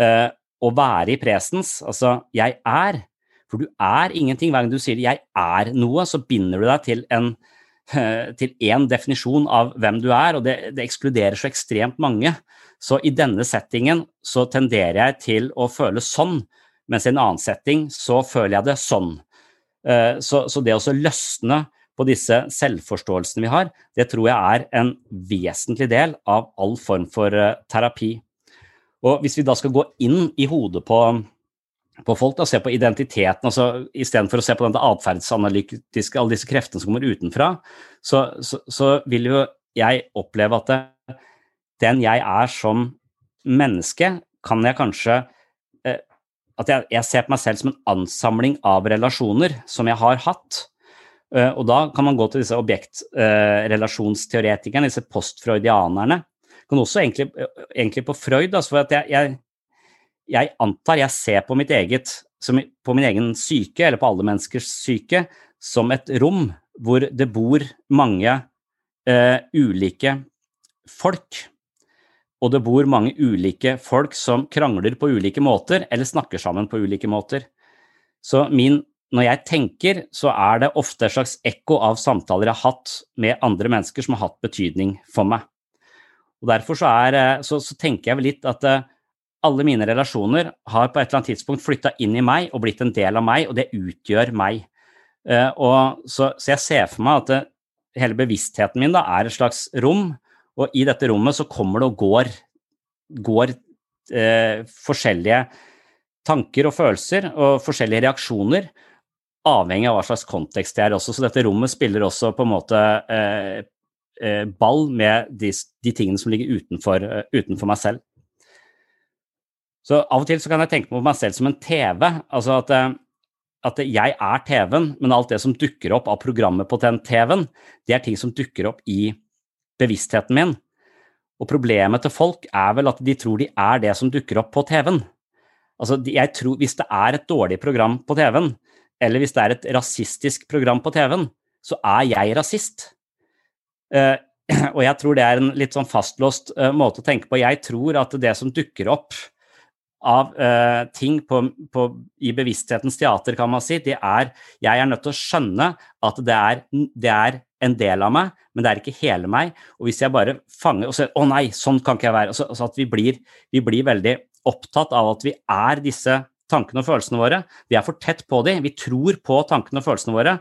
S1: uh, å være i presens. Altså 'jeg er'. For du er ingenting. Hver gang du sier 'jeg er noe', så binder du deg til en til én definisjon av hvem du er, og det, det ekskluderer så ekstremt mange. Så i denne settingen så tenderer jeg til å føle sånn, mens i en annen setting så føler jeg det sånn. Eh, så, så det å løsne på disse selvforståelsene vi har, det tror jeg er en vesentlig del av all form for eh, terapi. Og hvis vi da skal gå inn i hodet på, på folk, da, se på identiteten, altså istedenfor å se på den atferdsanalytiske, alle disse kreftene som kommer utenfra, så, så, så vil jo jeg oppleve at det, den jeg er som menneske, kan jeg kanskje at jeg, jeg, ser på meg selv som en ansamling av relasjoner som jeg har hatt. Uh, og da kan man gå til disse objektrelasjonsteoretikerne, uh, disse postfreudianerne. Kan også egentlig, uh, egentlig på Freud, altså for at jeg, jeg, jeg, antar jeg ser på mitt eget som, på min egen syke, eller på alle menneskers syke, som et rom hvor det bor mange ulike folk og det bor mange ulike folk som krangler på ulike måter, eller snakker sammen på ulike måter. Så min, når jeg tenker, så er det ofte et slags ekko av samtaler jeg har hatt med andre mennesker som har hatt betydning for meg. Og Derfor så, er, eh, så, så tenker jeg vel litt at uh, alle mine relasjoner har på et eller annet tidspunkt flytta inn i meg og blitt en del av meg, og det utgjør meg. Uh, og så, så, jeg ser for meg at hele bevisstheten min da er et slags rom og i dette rommet så kommer det og går, går eh, forskjellige tanker og følelser og forskjellige reaksjoner, avhengig av hva slags kontekst det er også. Så dette rommet spiller også på en måte eh, eh, ball med de, de, tingene som ligger utenfor, uh, utenfor, meg selv. Så av og til så kan jeg tenke på meg selv som en TV. altså at, uh, at jeg er TV-en, men alt det som dukker opp av programmet på den TV-en, det er ting som dukker opp i bevisstheten min. Og problemet til folk er vel at de tror de er det som dukker opp på TV-en. Altså, jeg tror, Hvis det er et dårlig program på TV-en, eller hvis det er et rasistisk program på TV-en, så er jeg rasist. Uh, og jeg tror det er en litt sånn fastlåst uh, måte å tenke på. Jeg tror at det som dukker opp av uh, ting på, på, i bevissthetens teater, kan man si, det er Jeg er nødt til å skjønne at det er, det er en del av meg, men det er ikke hele meg. Og hvis jeg bare fanger og sier 'Å nei, sånn kan ikke jeg være', altså, altså at vi blir, vi blir, veldig opptatt av at vi er disse tankene og følelsene våre. Vi er for tett på dem. Vi tror på tankene og følelsene våre.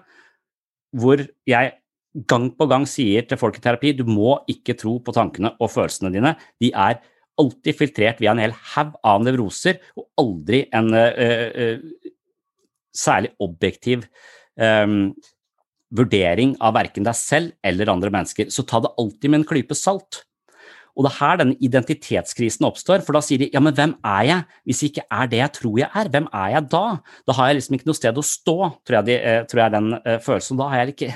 S1: Hvor jeg gang på gang sier til folk i terapi du må ikke tro på tankene og følelsene dine. De er alltid filtrert via en hel haug av nevroser, og aldri en uh, uh, særlig objektiv um, vurdering av verken deg selv eller andre mennesker. Så ta det alltid med en klype salt. Og det er her denne identitetskrisen oppstår, for da sier de ja, men hvem er jeg hvis jeg ikke er det jeg tror jeg er? Hvem er jeg da? Da har jeg liksom ikke noe sted å stå, tror jeg, de, eh, tror jeg er den uh, følelsen. Da har jeg ikke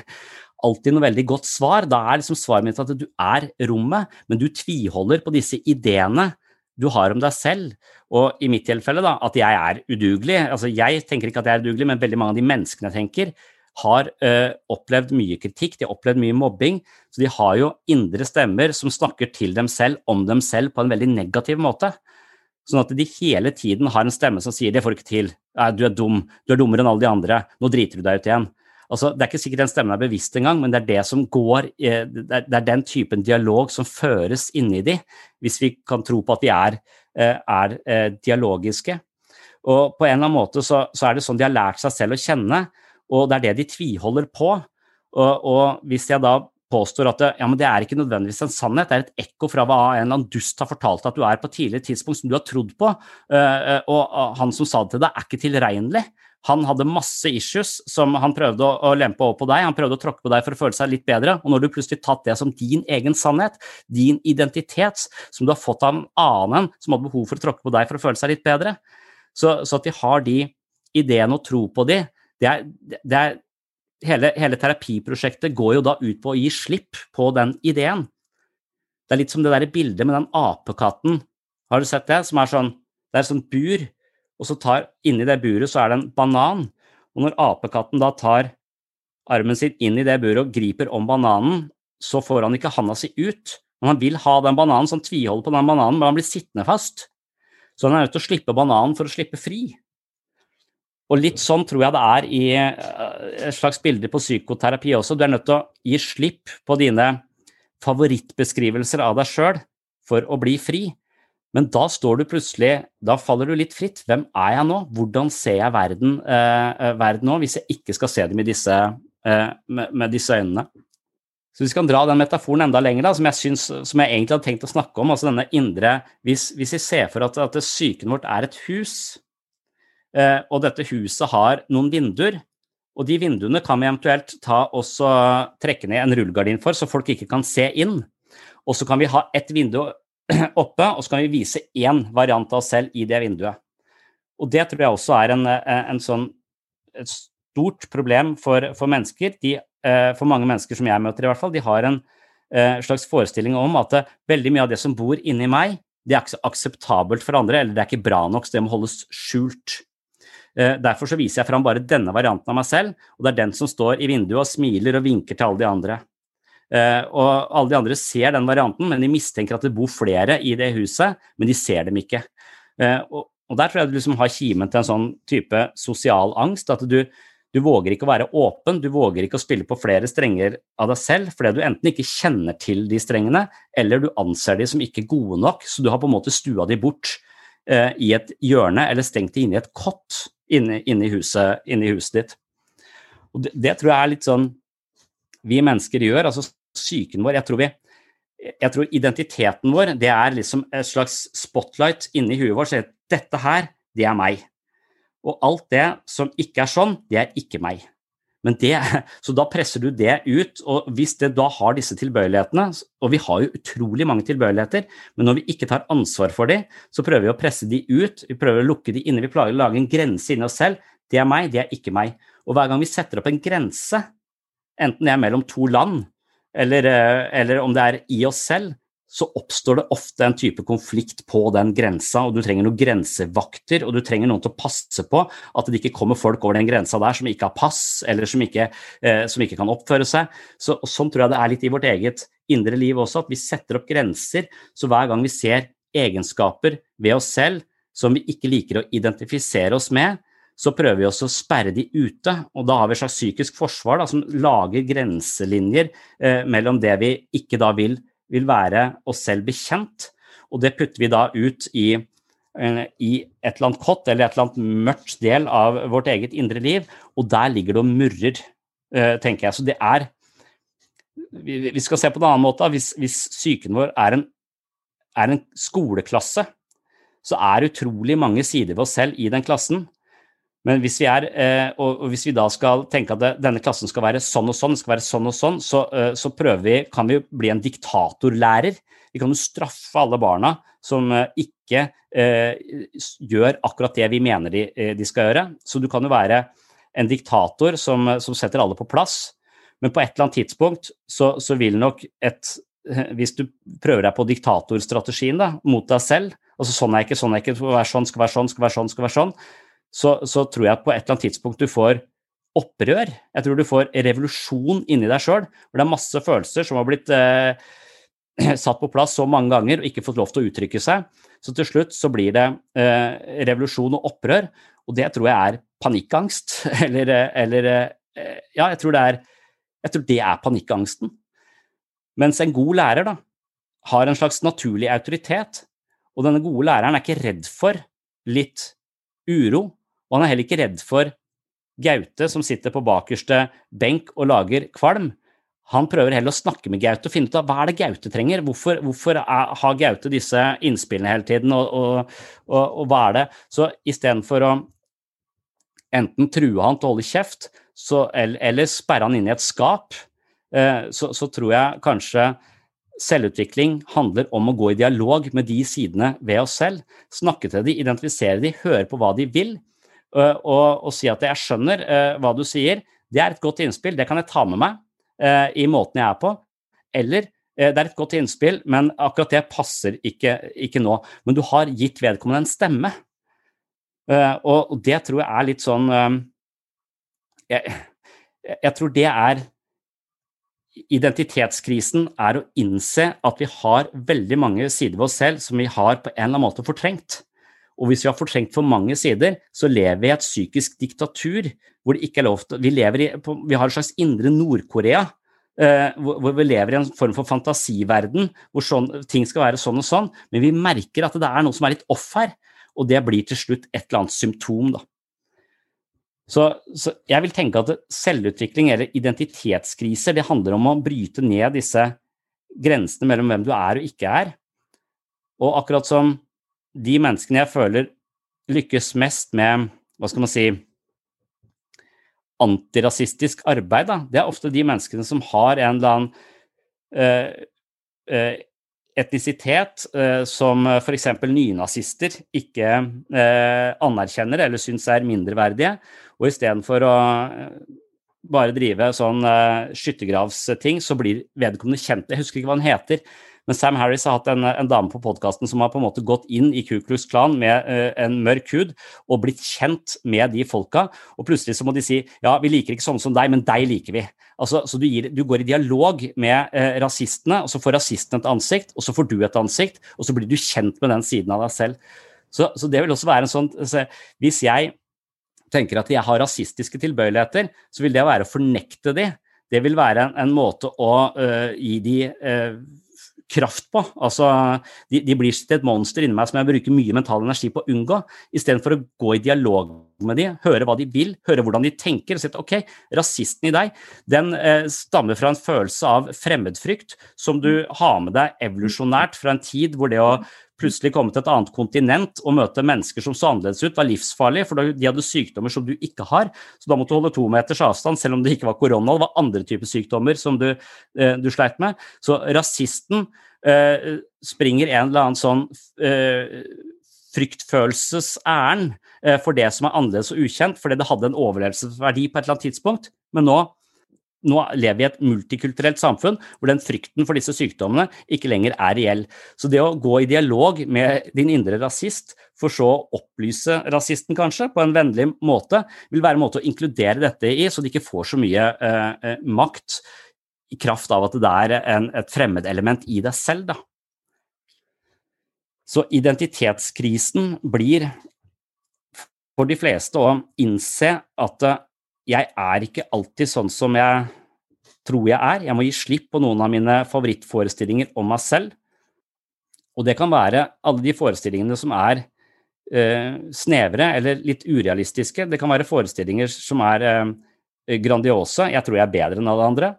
S1: alltid noe veldig godt svar. Da er liksom svaret mitt at du er rommet, men du tviholder på disse ideene du har om deg selv. Og i mitt tilfelle, da, at jeg er udugelig. Altså, jeg tenker ikke at jeg er udugelig, men veldig mange av de menneskene jeg tenker, har uh, opplevd mye kritikk, de har opplevd mye mobbing. Så de har jo indre stemmer som snakker til dem selv om dem selv på en veldig negativ måte. Sånn at de hele tiden har en stemme som sier 'det får du ikke til', 'du er dum', 'du er dummere enn alle de andre', 'nå driter du deg ut igjen'. Altså, det er ikke sikkert den stemmen er bevisst engang, men det er det som går, eh, det er den typen dialog som føres inni de, hvis vi kan tro på at de er, eh, er dialogiske. Og på en eller annen måte så, så, er det sånn de har lært seg selv å kjenne, og det er det de tviholder på. Og, og hvis jeg da påstår at det, ja, men det er ikke nødvendigvis en sannhet, det er et ekko fra hva en eller annen dust har fortalt at du er på et tidligere tidspunkt som du har trodd på, og han som sa det til deg, er ikke tilregnelig. Han hadde masse issues som han prøvde å, lempe over på deg. Han prøvde å tråkke på deg for å føle seg litt bedre. Og når du plutselig tatt det som din egen sannhet, din identitet, som du har fått av en annen som hadde behov for å tråkke på deg for å føle seg litt bedre, så, så at de har de ideene og tro på de, det er, det er hele, hele, terapiprosjektet går jo da ut på å gi slipp på den ideen. Det er litt som det der bildet med den apekatten. Har du sett det? Som er sånn Det er et sånt bur, og så tar inni det buret så er det en banan. Og når apekatten da tar armen sin inn i det buret og griper om bananen, så får han ikke handa si ut. Men han vil ha den bananen, så han tviholder på den bananen, men han blir sittende fast. Så han er nødt til å slippe bananen for å slippe fri. Og litt sånn tror jeg det er i eh, et slags bilde på psykoterapi også. Du er nødt til å gi slipp på dine favorittbeskrivelser av deg sjøl for å bli fri. Men da står du plutselig Da faller du litt fritt. Hvem er jeg nå? Hvordan ser jeg verden, eh, eh verden nå, hvis jeg ikke skal se dem disse, eh, med, med, disse øynene? Så Hvis vi kan dra den metaforen enda lenger, da, som, jeg synes, som jeg egentlig hadde tenkt å snakke om, altså denne indre Hvis, hvis vi ser for at, at psyken vårt er et hus, eh, og dette huset har noen vinduer, og de vinduene kan vi eventuelt ta også trekke ned en rullegardin for, så folk ikke kan se inn. Og så kan vi ha ett vindu oppe, og så kan vi vise én variant av oss selv i det vinduet. Og det tror jeg også er en, en sånn, et stort problem for, for mennesker. De, eh, for mange mennesker som jeg møter, i hvert fall, de har en eh, slags forestilling om at eh, veldig mye av det som bor inni meg, det er ikke akseptabelt for andre, eller det er ikke bra nok, så det må holdes skjult. Derfor så viser jeg fram bare denne varianten av meg selv, og det er den som står i vinduet og smiler og vinker til alle de andre. Uh, og alle de andre ser den varianten, men de mistenker at det bor flere i det huset, men de ser dem ikke. Og, og, der tror jeg du liksom har kimen til en sånn type sosial angst. At du, du, våger ikke å være åpen, du våger ikke å spille på flere strenger av deg selv, fordi du enten ikke kjenner til de strengene, eller du anser de som ikke gode nok, så du har på en måte stua de bort uh, i et hjørne, eller stengt de inne i et kott inne, inne, i, huset, inne i huset ditt. Det, det tror jeg er litt sånn vi mennesker gjør. altså psyken vår. Jeg tror, vi, jeg tror identiteten vår det er liksom et slags spotlight inni huet vårt. Så dette her, det er meg. Og alt det som ikke er sånn, det er ikke meg. Det, så da presser du det ut, og hvis det da har disse tilbøyelighetene, og vi har jo utrolig mange tilbøyeligheter, men når vi ikke tar ansvar for dem, så prøver vi å presse de ut, vi prøver å lukke de inne, vi plager å lage en grense inni oss selv. Det er meg, det er ikke meg. Og hver gang vi setter opp en grense, enten det er mellom to land, eller, eh, eller om det er i oss selv, så oppstår det ofte en type konflikt på den grensa, og du trenger noen grensevakter, og du trenger noen til å passe på at det ikke kommer folk over den grensa der som ikke har pass, eller som ikke, eh, som ikke kan oppføre seg. Så, sånn tror jeg det er litt i vårt eget indre liv også, at vi setter opp grenser. Så hver gang vi ser egenskaper ved oss selv som vi ikke liker å identifisere oss med, så prøver vi også å sperre de ute. Og da har vi et slags psykisk forsvar da, som lager grenselinjer eh, mellom det vi ikke da vil, vil, være oss selv bekjent, og det putter vi da ut i, eh, i et eller annet kott eller et eller annet mørkt del av vårt eget indre liv, og der ligger det og murrer, eh, tenker jeg. Så det er Vi, skal se på en annen måte. Hvis, hvis psyken vår er en, er en skoleklasse, så er utrolig mange sider ved oss selv i den klassen. Men hvis vi, er, eh, og hvis vi da skal tenke at denne klassen skal være sånn og sånn, skal være sånn og sånn, så, eh, så prøver vi, kan vi bli en diktatorlærer. Vi kan jo straffe alle barna som eh, ikke gjør akkurat det vi mener de, de, skal gjøre. Så du kan jo være en diktator som, som, setter alle på plass, men på et eller annet tidspunkt så, så vil nok et Hvis du prøver deg på diktatorstrategien da, mot deg selv, altså sånn er ikke, sånn er ikke, skal være sånn, skal være sånn, skal være sånn, skal være sånn, så, så, tror jeg på et eller annet tidspunkt du får opprør. Jeg tror du får revolusjon inni deg sjøl, hvor det er masse følelser som har blitt eh, satt på plass så mange ganger og ikke fått lov til å uttrykke seg. Så til slutt så blir det eh, revolusjon og opprør, og det tror jeg er panikkangst. Eller, eller eh, Ja, jeg tror, det er, jeg tror det er panikkangsten. Mens en god lærer da, har en slags naturlig autoritet, og denne gode læreren er ikke redd for litt uro, og han er heller ikke redd for Gaute som sitter på bakerste benk og lager kvalm, han prøver heller å snakke med Gaute og finne ut av hva er det Gaute trenger. Hvorfor, hvorfor er, har Gaute disse innspillene hele tiden, og, og, og, og hva er det? Så istedenfor å enten true han til å holde kjeft, så, eller, eller sperre han inn i et skap, eh, så, så, tror jeg kanskje selvutvikling handler om å gå i dialog med de sidene ved oss selv. Snakke til de, identifisere de, høre på hva de vil, eh, og, si at jeg skjønner hva du sier. Det er et godt innspill, det kan jeg ta med meg i måten jeg er på. Eller det er et godt innspill, men akkurat det passer ikke, ikke nå. Men du har gitt vedkommende en stemme. Og, og, det tror jeg er litt sånn jeg, jeg tror det er Identitetskrisen er å innse at vi har veldig mange sider ved oss selv som vi har på en eller annen måte fortrengt. Og hvis vi har fortrengt for mange sider, så lever vi i et psykisk diktatur hvor det ikke er lov til Vi, lever i, vi har et slags indre Nord-Korea. Uh, hvor, vi lever i en form for fantasiverden hvor sånn, ting skal være sånn og sånn, men vi merker at det er noe som er litt off her, og det blir til slutt et eller annet symptom. da. Så, så, jeg vil tenke at selvutvikling eller identitetskriser det handler om å bryte ned disse grensene mellom hvem du er og ikke er. Og akkurat som de menneskene jeg føler lykkes mest med hva skal man si antirasistisk arbeid, da. det er ofte de menneskene som har en eller annen uh, uh, etnisitet uh, som f.eks. nynazister ikke anerkjenner eller syns er mindreverdige, og istedenfor å bare drive sånn skyttergravsting, så blir vedkommende kjent. Jeg husker ikke hva han heter, men Sam Harris har hatt en, en dame på podkasten som har på en måte gått inn i Ku Klux Klan med uh, en mørk hud og blitt kjent med de folka. Og plutselig så må de si ja, vi liker ikke sånne som deg, men deg liker vi. Altså, så du, gir, du, går i dialog med uh, rasistene, og så får rasisten et ansikt, og så får du et ansikt, og så blir du kjent med den siden av deg selv. Så, så det vil også være en sånn altså, Hvis jeg tenker at jeg har rasistiske tilbøyeligheter, så vil det være å fornekte de. Det vil være en, en måte å uh, gi de uh, kraft på. Altså, de, de blir til et monster inni meg som jeg bruker mye mental energi på å unngå, istedenfor å gå i dialog med de, høre hva de vil, høre hvordan de tenker. og si at ok, Rasisten i deg den eh, stammer fra en følelse av fremmedfrykt som du har med deg evolusjonært fra en tid hvor det å plutselig komme til et annet kontinent og møte mennesker som så annerledes ut, var livsfarlig, for de hadde sykdommer som du ikke har. Så da måtte du holde to meters avstand, selv om det ikke var korona. Det var andre typer sykdommer som du, eh, du sleit med. Så rasisten eh, springer en eller annen sånn eh, fryktfølelsesæren eh, for det som er annerledes og ukjent, fordi det hadde en overlevelsesverdi på et eller annet tidspunkt. Men nå nå lever vi i et multikulturelt samfunn hvor den frykten for disse sykdommene ikke lenger er reell. Så det å gå i dialog med din indre rasist, for så å opplyse rasisten kanskje på en vennlig måte, vil være en måte å inkludere dette i, så de ikke får så mye eh, eh makt i kraft av at det er en, et fremmedelement i deg selv. Da. Så identitetskrisen blir for de fleste å innse at jeg er ikke alltid sånn som jeg tror jeg er. Jeg må gi slipp på noen av mine favorittforestillinger om meg selv. Og det kan være alle de forestillingene som er eh, snevre eller litt urealistiske. Det kan være forestillinger som er eh, grandiose. Jeg tror jeg er bedre enn alle andre.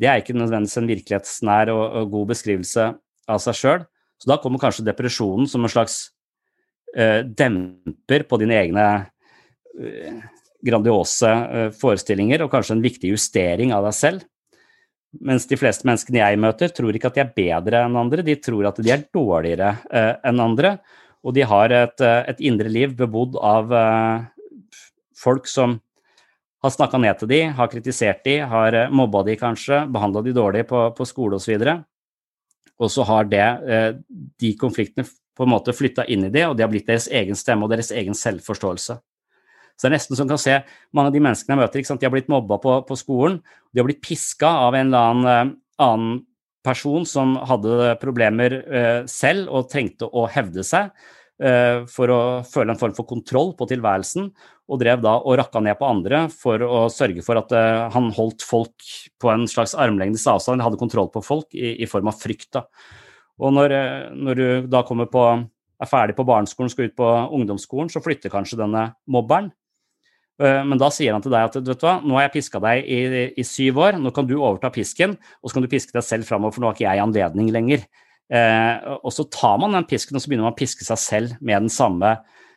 S1: Det er ikke nødvendigvis en virkelighetsnær og, og god beskrivelse av seg sjøl. Så da kommer kanskje depresjonen som en slags eh, demper på dine egne eh, grandiose eh, forestillinger og kanskje en viktig justering av deg selv. Mens de fleste menneskene jeg møter, tror ikke at de er bedre enn andre, de tror at de er dårligere eh, enn andre. Og de har et, eh, et indre liv bebodd av folk som har snakka ned til de, har kritisert de, har mobba de kanskje, behandla de dårlig på, på skole osv. Og, så har det, de konfliktene på en måte flytta inn i det, og det har blitt deres egen stemme og deres egen selvforståelse. Så det er nesten som kan se mange av de menneskene jeg møter, de har blitt mobba på, på, skolen. De har blitt piska av en eller annen, uh, annen person som hadde problemer uh, selv og trengte å hevde seg uh, for å føle en form for kontroll på tilværelsen, og drev da og rakka ned på andre for å sørge for at han holdt folk på en slags armlengdes avstand, hadde kontroll på folk i, i form av frykt. Da. Og når, når du da kommer på er ferdig på barneskolen, skal ut på ungdomsskolen, så flytter kanskje denne mobberen. Eh, men da sier han til deg at vet du hva, nå har jeg piska deg i, i, syv år, nå kan du overta pisken, og så kan du piske deg selv framover, for nå har ikke jeg anledning lenger. Eh, og så tar man den pisken og så begynner man å piske seg selv med den samme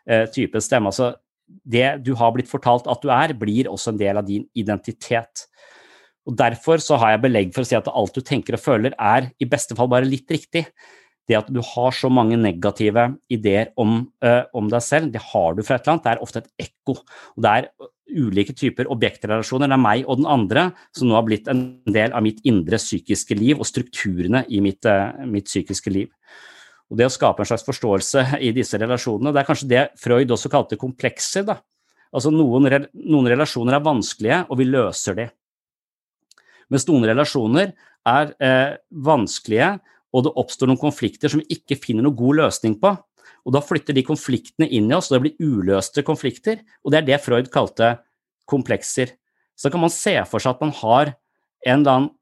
S1: eh, type stemme. Altså, det du har blitt fortalt at du er, blir også en del av din identitet. Og Derfor så har jeg belegg for å si at alt du tenker og føler, er i beste fall bare litt riktig det at du har så mange negative ideer om, uh, om, deg selv, det har du fra et eller annet. Det er ofte et ekko. Og det er ulike typer objektrelasjoner. Det er meg og den andre som nå har blitt en del av mitt indre psykiske liv og strukturene i mitt, uh, mitt psykiske liv. Og Det å skape en slags forståelse i disse relasjonene, det er kanskje det Freud også kalte komplekser. da. Altså noen, noen relasjoner er vanskelige, og vi løser de. Mens noen relasjoner er eh, vanskelige, og det oppstår noen konflikter som vi ikke finner noen god løsning på. Og da flytter de konfliktene inn i oss, og det blir uløste konflikter. Og det er det Freud kalte komplekser. Så kan man se for seg at man har en eller annen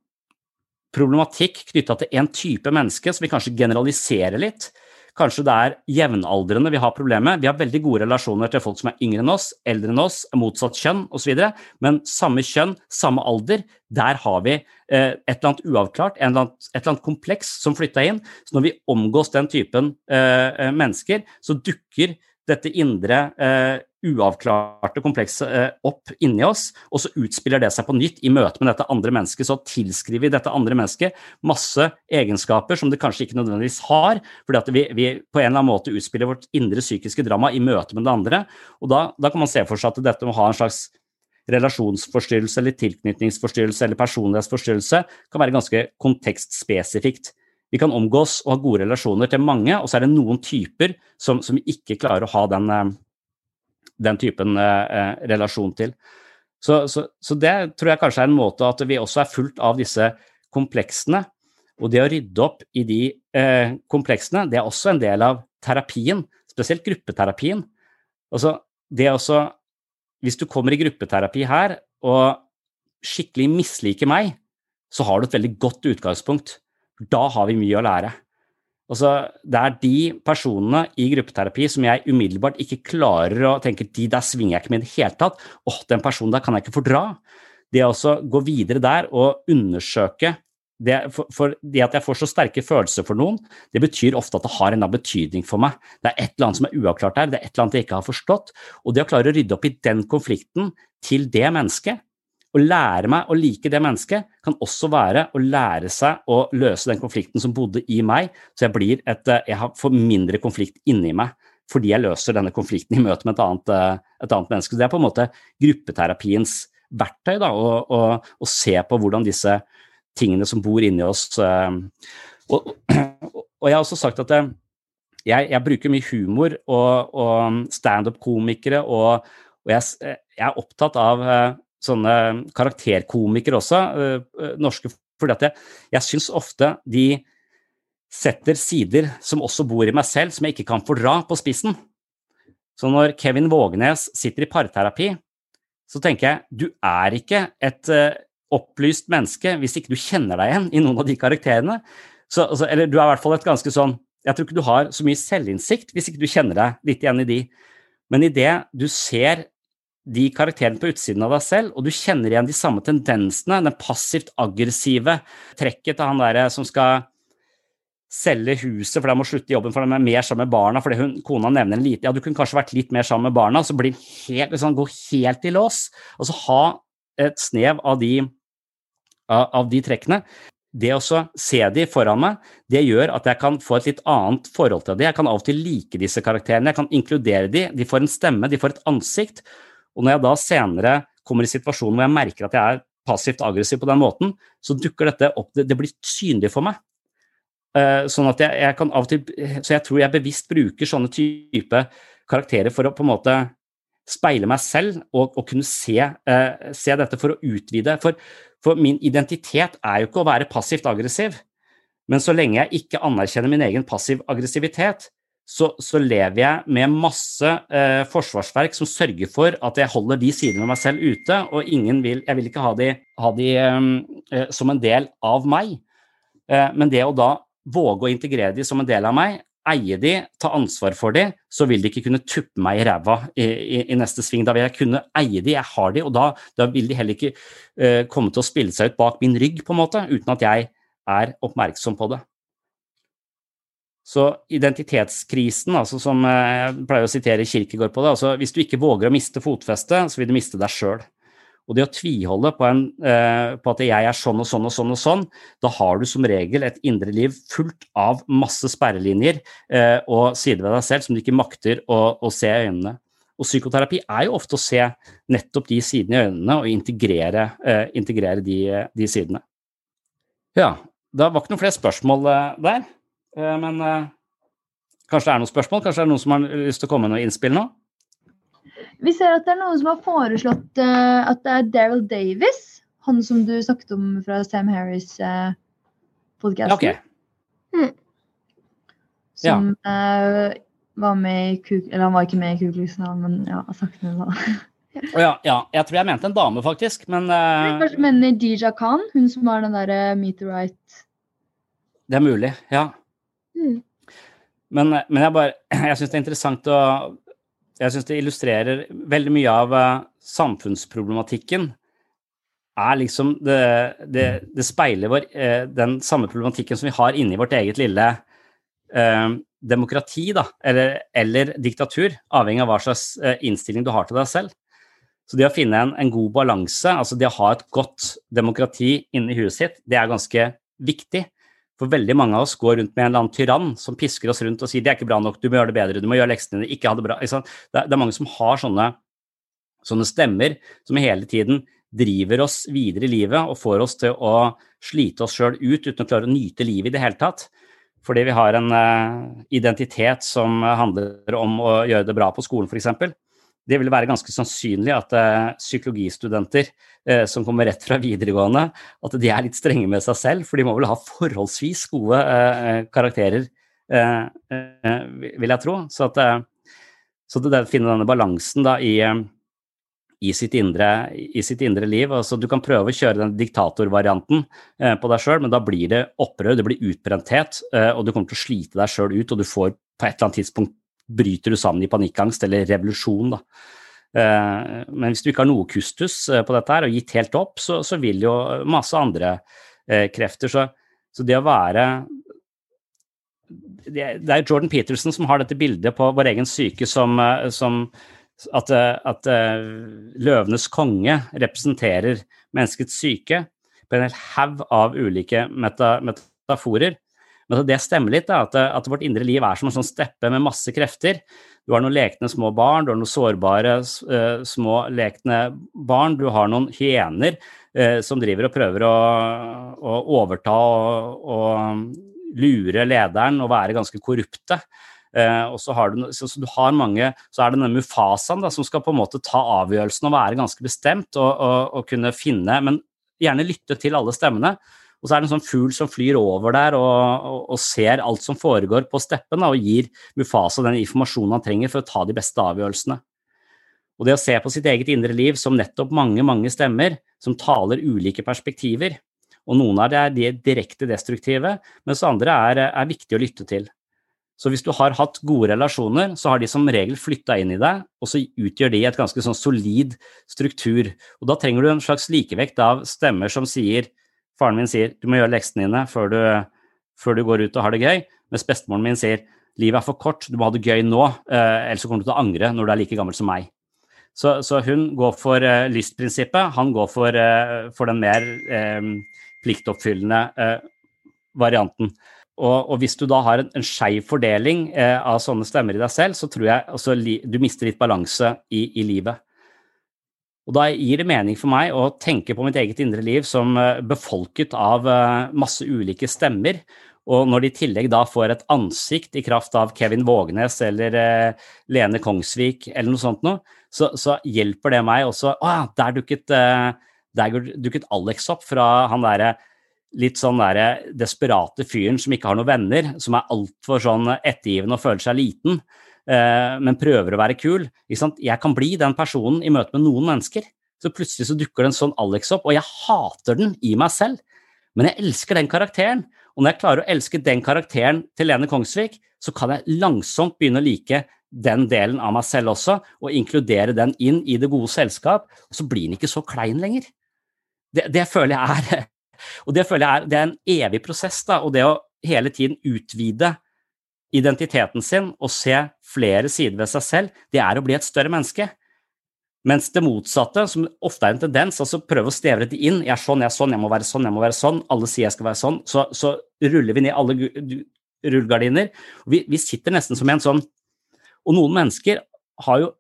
S1: problematikk knytta til en type menneske, som vi kanskje generaliserer litt. Kanskje det er jevnaldrende vi har problemer. Vi har veldig gode relasjoner til folk som er yngre enn oss, eldre enn oss, motsatt kjønn osv. Men samme kjønn, samme alder, der har vi eh, et eller annet uavklart, et eller annet, et eller annet kompleks som flytta inn. Så når vi omgås den typen eh, eh mennesker, så dukker dette indre eh, uavklarte komplekset eh, opp inni oss, og så utspiller det seg på nytt i møte med dette andre mennesket. Så tilskriver vi dette andre mennesket masse egenskaper som det kanskje ikke nødvendigvis har, fordi at vi, vi på en eller annen måte utspiller vårt indre psykiske drama i møte med det andre. Og da, da kan man se for seg at dette må ha en slags relasjonsforstyrrelse eller tilknytningsforstyrrelse eller personlighetsforstyrrelse kan være ganske kontekstspesifikt. Vi kan omgås og ha gode relasjoner til mange, og så er det noen typer som, som ikke klarer å ha den, eh, den typen eh, eh, relasjon til. Så, så, så, det tror jeg kanskje er en måte at vi også er fullt av disse kompleksene. Og det å rydde opp i de eh, kompleksene, det er også en del av terapien, spesielt gruppeterapien. Altså, det også Hvis du kommer i gruppeterapi her og skikkelig misliker meg, så har du et veldig godt utgangspunkt. Da har vi mye å lære. Altså, det er de personene i gruppeterapi som jeg umiddelbart ikke klarer å tenke de der svinger jeg ikke med i det hele tatt. åh, den personen der kan jeg ikke fordra. Det å gå videre der og undersøke det, for, for, det at jeg får så sterke følelser for noen, det betyr ofte at det har en betydning for meg. Det er et eller annet som er uavklart der, det er et eller annet jeg ikke har forstått. Og det å klare å rydde opp i den konflikten til det mennesket, å lære meg å like det mennesket kan også være å lære seg å løse den konflikten som bodde i meg, så jeg, et, eh, jeg får mindre konflikt inni meg fordi jeg løser denne konflikten i møte med et annet, eh, et annet menneske. Det er på en måte gruppeterapiens verktøy, da, å, å, å, se på hvordan disse tingene som bor inni oss eh, og, og, jeg har også sagt at jeg, jeg bruker mye humor og, og standup-komikere, og, og jeg, jeg, er opptatt av sånne karakterkomikere også, uh, norske, fordi at jeg, jeg syns ofte de setter sider som også bor i meg selv, som jeg ikke kan fordra, på spissen. Så når Kevin Vågenes sitter i parterapi, så tenker jeg du er ikke et uh, opplyst menneske hvis ikke du kjenner deg igjen i noen av de karakterene. Så, altså, eller du er i hvert fall et ganske sånn Jeg tror ikke du har så mye selvinnsikt hvis ikke du kjenner deg litt igjen i de. Men idet du ser de karakterene på utsiden av deg selv, og du kjenner igjen de samme tendensene, den passivt aggressive trekket til han der som skal selge huset fordi han må slutte i jobben fordi han er mer sammen med barna, fordi hun, kona nevner en lite Ja, du kunne kanskje vært litt mer sammen med barna, så blir helt, liksom, gå helt i lås. Og så ha et snev av de, av, av de trekkene. Det å se de foran meg, det gjør at jeg kan få et litt annet forhold til de. Jeg kan av og til like disse karakterene, jeg kan inkludere de, de får en stemme, de får et ansikt. Og når jeg da senere kommer i situasjonen hvor jeg merker at jeg er passivt aggressiv på den måten, så dukker dette opp, det, det blir synlig for meg. Uh, sånn at jeg, jeg, kan av og til Så jeg tror jeg bevisst bruker sånne type karakterer for å på en måte speile meg selv og, og kunne se, uh, se, dette for å utvide. For, for, min identitet er jo ikke å være passivt aggressiv. Men så lenge jeg ikke anerkjenner min egen passiv aggressivitet, så, så, lever jeg med masse eh, forsvarsverk som sørger for at jeg holder de sidene av meg selv ute, og vil, jeg vil ikke ha de, ha de ehm, eh, som en del av meg. Eh, men det å da våge å integrere de som en del av meg, eie de, ta ansvar for de, så vil de ikke kunne tuppe meg i ræva i, i, i, neste sving. Da vil jeg kunne eie de, jeg har de, og da, da vil de heller ikke uh, komme til å spille seg ut bak min rygg, på en måte, uten at jeg er oppmerksom på det. Så identitetskrisen, altså som jeg pleier å sitere Kirkegård på det, altså hvis du ikke våger å miste fotfestet, så vil du miste deg sjøl. Og det å tviholde på, en, eh, på, at jeg er sånn og sånn og sånn, og sånn, da har du som regel et indre liv fullt av masse sperrelinjer eh, og sider ved deg selv som du ikke makter å, å, se i øynene. Og psykoterapi er jo ofte å se nettopp de sidene i øynene og integrere, eh, integrere de, de, sidene. Ja, det var ikke noen flere spørsmål eh, der, eh, men eh, kanskje det er noen spørsmål? Kanskje det er noen som har lyst til å komme med noe innspill nå?
S4: Vi ser at det er noen som har foreslått uh, at det er Daryl Davis, han som du snakket om fra Sam Harris-podkasten.
S1: Okay.
S4: hmm. Som ja. var med i Kuk... Eller han var ikke med i Ku Klux men ja, sakene da.
S1: ja, ja, jeg tror jeg mente en dame, faktisk, men uh,
S4: mener Dija Khan, hun som har den derre Meteorite
S1: Det er mulig, ja. Mm. Men, men, jeg bare Jeg syns det er interessant å jeg syns det illustrerer veldig mye av uh, samfunnsproblematikken. Er liksom det, det, det speiler vår, uh, den samme problematikken som vi har inni vårt eget lille eh, demokrati, da, eller, eller, diktatur, avhengig av hva slags innstilling du har til deg selv. Så det å finne en, en god balanse, altså det å ha et godt demokrati inni huet sitt, det er ganske viktig. For veldig mange av oss går rundt med en eller annen tyrann som pisker oss rundt og sier det er ikke bra nok, du må gjøre det bedre, du må gjøre leksene dine, ikke ha det bra. Det er, det er mange som har sånne, sånne, stemmer som hele tiden driver oss videre i livet og får oss til å slite oss sjøl ut uten å klare å nyte livet i det hele tatt. Fordi vi har en uh, identitet som handler om å gjøre det bra på skolen, f.eks det vil være ganske sannsynlig at uh, psykologistudenter uh, som kommer rett fra videregående, at de er litt strenge med seg selv, for de må vel ha forholdsvis gode uh, karakterer, vil jeg tro. Så, at, så det å finne denne balansen da i, i, sitt indre, i, sitt indre, liv altså, Du kan prøve å kjøre den diktatorvarianten på deg sjøl, men da blir det opprør, det blir utbrenthet, og du kommer til å slite deg sjøl ut, og du får på et eller annet tidspunkt bryter du sammen i panikkangst eller revolusjon. Da. Eh, men hvis du ikke har noe kustus eh, på dette her og gitt helt opp, så, så vil jo masse andre eh, krefter. Så, så, det å være Det er Jordan Peterson som har dette bildet på vår egen syke som, som at, at, løvenes konge representerer menneskets syke på en hel haug av ulike meta, metaforer. Men det stemmer litt, da, at, at, vårt indre liv er som en sånn steppe med masse krefter. Du har noen lekne små barn, du har noen sårbare uh, små lekne barn, du har noen hyener uh, som driver og prøver å, å overta og, og lure lederen og være ganske korrupte. Uh, og så, har du, så, så du har mange, så er det denne Mufasaen da, som skal på en måte ta avgjørelsen og være ganske bestemt og, og, og kunne finne, men gjerne lytte til alle stemmene. Og så er det en sånn fugl som flyr over der og, og, og ser alt som foregår på steppen, da, og gir Mufasa den informasjonen han trenger for å ta de beste avgjørelsene. Og det å se på sitt eget indre liv som nettopp mange, mange stemmer som taler ulike perspektiver, og noen av det er de direkte destruktive, mens andre er, er viktige å lytte til. Så hvis du har hatt gode relasjoner, så har de som regel flytta inn i deg, og så utgjør de et ganske sånn solid struktur. Og da trenger du en slags likevekt av stemmer som sier Faren min sier du må gjøre leksene dine før du, før du går ut og har det gøy, mens bestemoren min sier livet er for kort, du må ha det gøy nå, eh, ellers kommer du til å angre når du er like gammel som meg. Så, så hun går for uh, lystprinsippet, han går for, uh, for den mer eh, pliktoppfyllende varianten. Og, og, hvis du da har en, en skeiv fordeling av sånne stemmer i deg selv, så tror jeg altså, du mister litt balanse i, i livet. Og da gir det mening for meg å tenke på mitt eget indre liv som eh, befolket av eh, masse ulike stemmer. Og når de i tillegg da får et ansikt i kraft av Kevin Vågnes eller eh, Lene Kongsvik eller noe sånt noe, så, så, hjelper det meg også Å ja, der dukket, der dukket Alex opp fra han derre litt sånn der desperate fyren som ikke har noen venner, som er altfor sånn ettergivende og føler seg liten. Eh, men prøver å være kul. Jeg kan bli den personen i møte med noen mennesker. Så plutselig så dukker det en sånn Alex opp, og jeg hater den i meg selv. Men jeg elsker den karakteren. Og når jeg klarer å elske den karakteren til Lene Kongsvik, så kan jeg langsomt begynne å like den delen av meg selv også, og inkludere den inn i det gode selskap. Og så blir den ikke så klein lenger. Det, det føler jeg er og det føler jeg er, det er en evig prosess. da, og det å hele tiden utvide identiteten sin og se flere sider ved seg selv, det er å bli et større menneske. Mens det motsatte, som ofte er en tendens, altså prøve å stevre det inn Jeg er sånn, jeg er sånn, jeg må være sånn, jeg må være sånn. Alle sier jeg skal være sånn. Så, så ruller vi ned alle rullegardiner. Vi, vi sitter nesten som en sånn Og noen mennesker har jo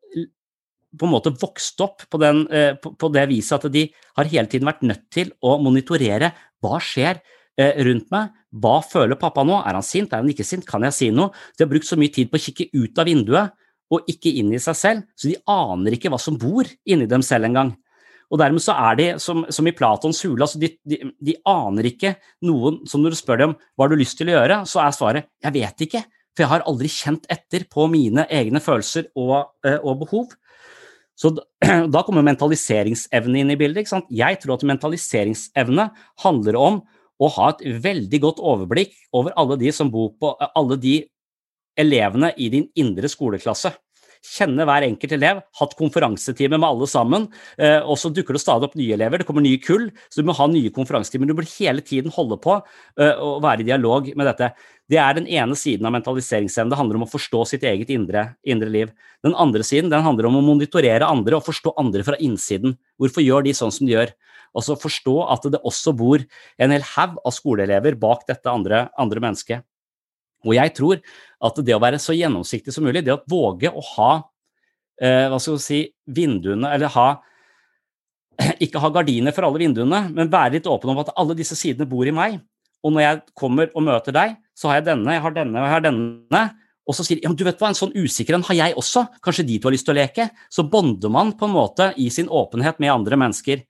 S1: på en måte vokst opp på, den, eh, på, på, det viset at de har hele tiden vært nødt til å monitorere hva skjer rundt meg, hva føler pappa nå, er han sint, er han ikke sint, kan jeg si noe? De har brukt så mye tid på å kikke ut av vinduet og ikke inn i seg selv, så de aner ikke hva som bor inni dem selv engang. Og dermed så er de som, som i Platons hule, altså de, de, de, aner ikke noen som når du spør dem hva har du lyst til å gjøre, så er svaret jeg vet ikke, for jeg har aldri kjent etter på mine egne følelser og, eh, og behov. Så da kommer mentaliseringsevne inn i bildet. Jeg tror at mentaliseringsevne handler om å ha et veldig godt overblikk over alle de som bor på alle de elevene i din indre skoleklasse kjenne hver enkelt elev, hatt konferansetime med alle sammen. Eh, og så dukker det stadig opp nye elever, det kommer nye kull, så du må ha nye konferansetimer. Du bør hele tiden holde på å og være i dialog med dette. Det er den ene siden av mentaliseringsevne. Det handler om å forstå sitt eget indre, indre liv. Den andre siden den handler om å monitorere andre og forstå andre fra innsiden. Hvorfor gjør de sånn som de gjør? Altså forstå at det også bor en hel haug av skoleelever bak dette andre, andre mennesket. Og jeg tror at det å være så gjennomsiktig som mulig, det å våge å ha eh, hva skal vi si, vinduene, eller ha ikke ha gardiner for alle vinduene, men være litt åpen om at alle disse sidene bor i meg. Og når jeg kommer og møter deg, så har jeg denne, jeg har denne og jeg har denne. Og så sier de ja, du vet hva, en sånn usikker en har jeg også, kanskje de to har lyst til å leke? Så bonder man på en måte i sin åpenhet med andre mennesker.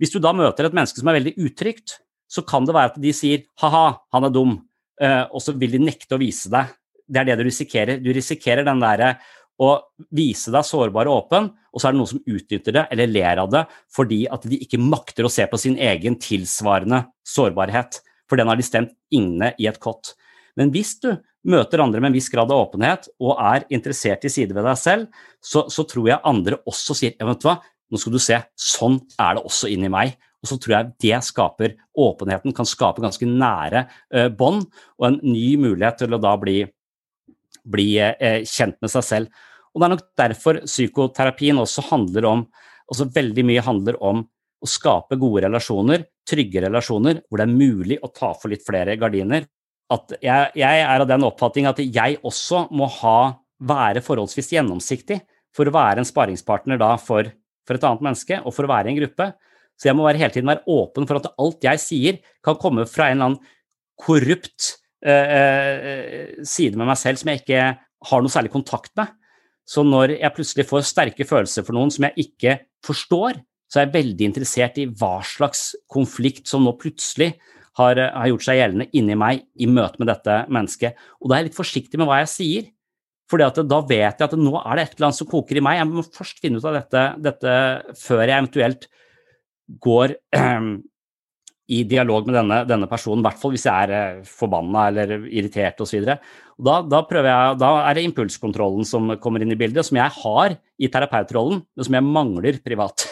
S1: Hvis du da møter et menneske som er veldig utrygt, så kan det være at de sier ha-ha, han er dum, uh, og så vil de nekte å vise deg. Det er det du risikerer. Du risikerer den derre å vise deg sårbar og åpen, og så er det noen som utnytter det eller ler av det fordi at de ikke makter å se på sin egen tilsvarende sårbarhet, for den har de stemt inne i et kott. Men hvis du møter andre med en viss grad av åpenhet og er interessert i sider ved deg selv, så, så tror jeg andre også sier ja, vet du hva, nå skal du se, sånn er det også inni meg. Og så tror jeg det skaper åpenheten, kan skape ganske nære eh, bånd og en ny mulighet til å da bli, bli eh, kjent med seg selv. Og Det er nok derfor psykoterapien også handler om også veldig mye handler om å skape gode relasjoner, trygge relasjoner, hvor det er mulig å ta for litt flere gardiner. At jeg, jeg er av den oppfatning at jeg også må ha, være forholdsvis gjennomsiktig for å være en sparingspartner da for, for et annet menneske og for å være i en gruppe. Så jeg må hele tiden være åpen for at alt jeg sier, kan komme fra en eller annen korrupt uh, uh, side med meg selv som jeg ikke har noe særlig kontakt med. Så når jeg plutselig får sterke følelser for noen som jeg ikke forstår, så er jeg veldig interessert i hva slags konflikt som nå plutselig har, har gjort seg gjeldende inni meg i møte med dette mennesket. Og da er jeg litt forsiktig med hva jeg sier. For da vet jeg at nå er det et eller annet som koker i meg. Jeg må først finne ut av dette, dette før jeg eventuelt går i dialog med denne, denne personen, i hvert fall hvis jeg er eh, forbanna eller irritert osv. Da, da, da er det impulskontrollen som kommer inn i bildet, som jeg har i terapeutrollen, men som jeg mangler privat.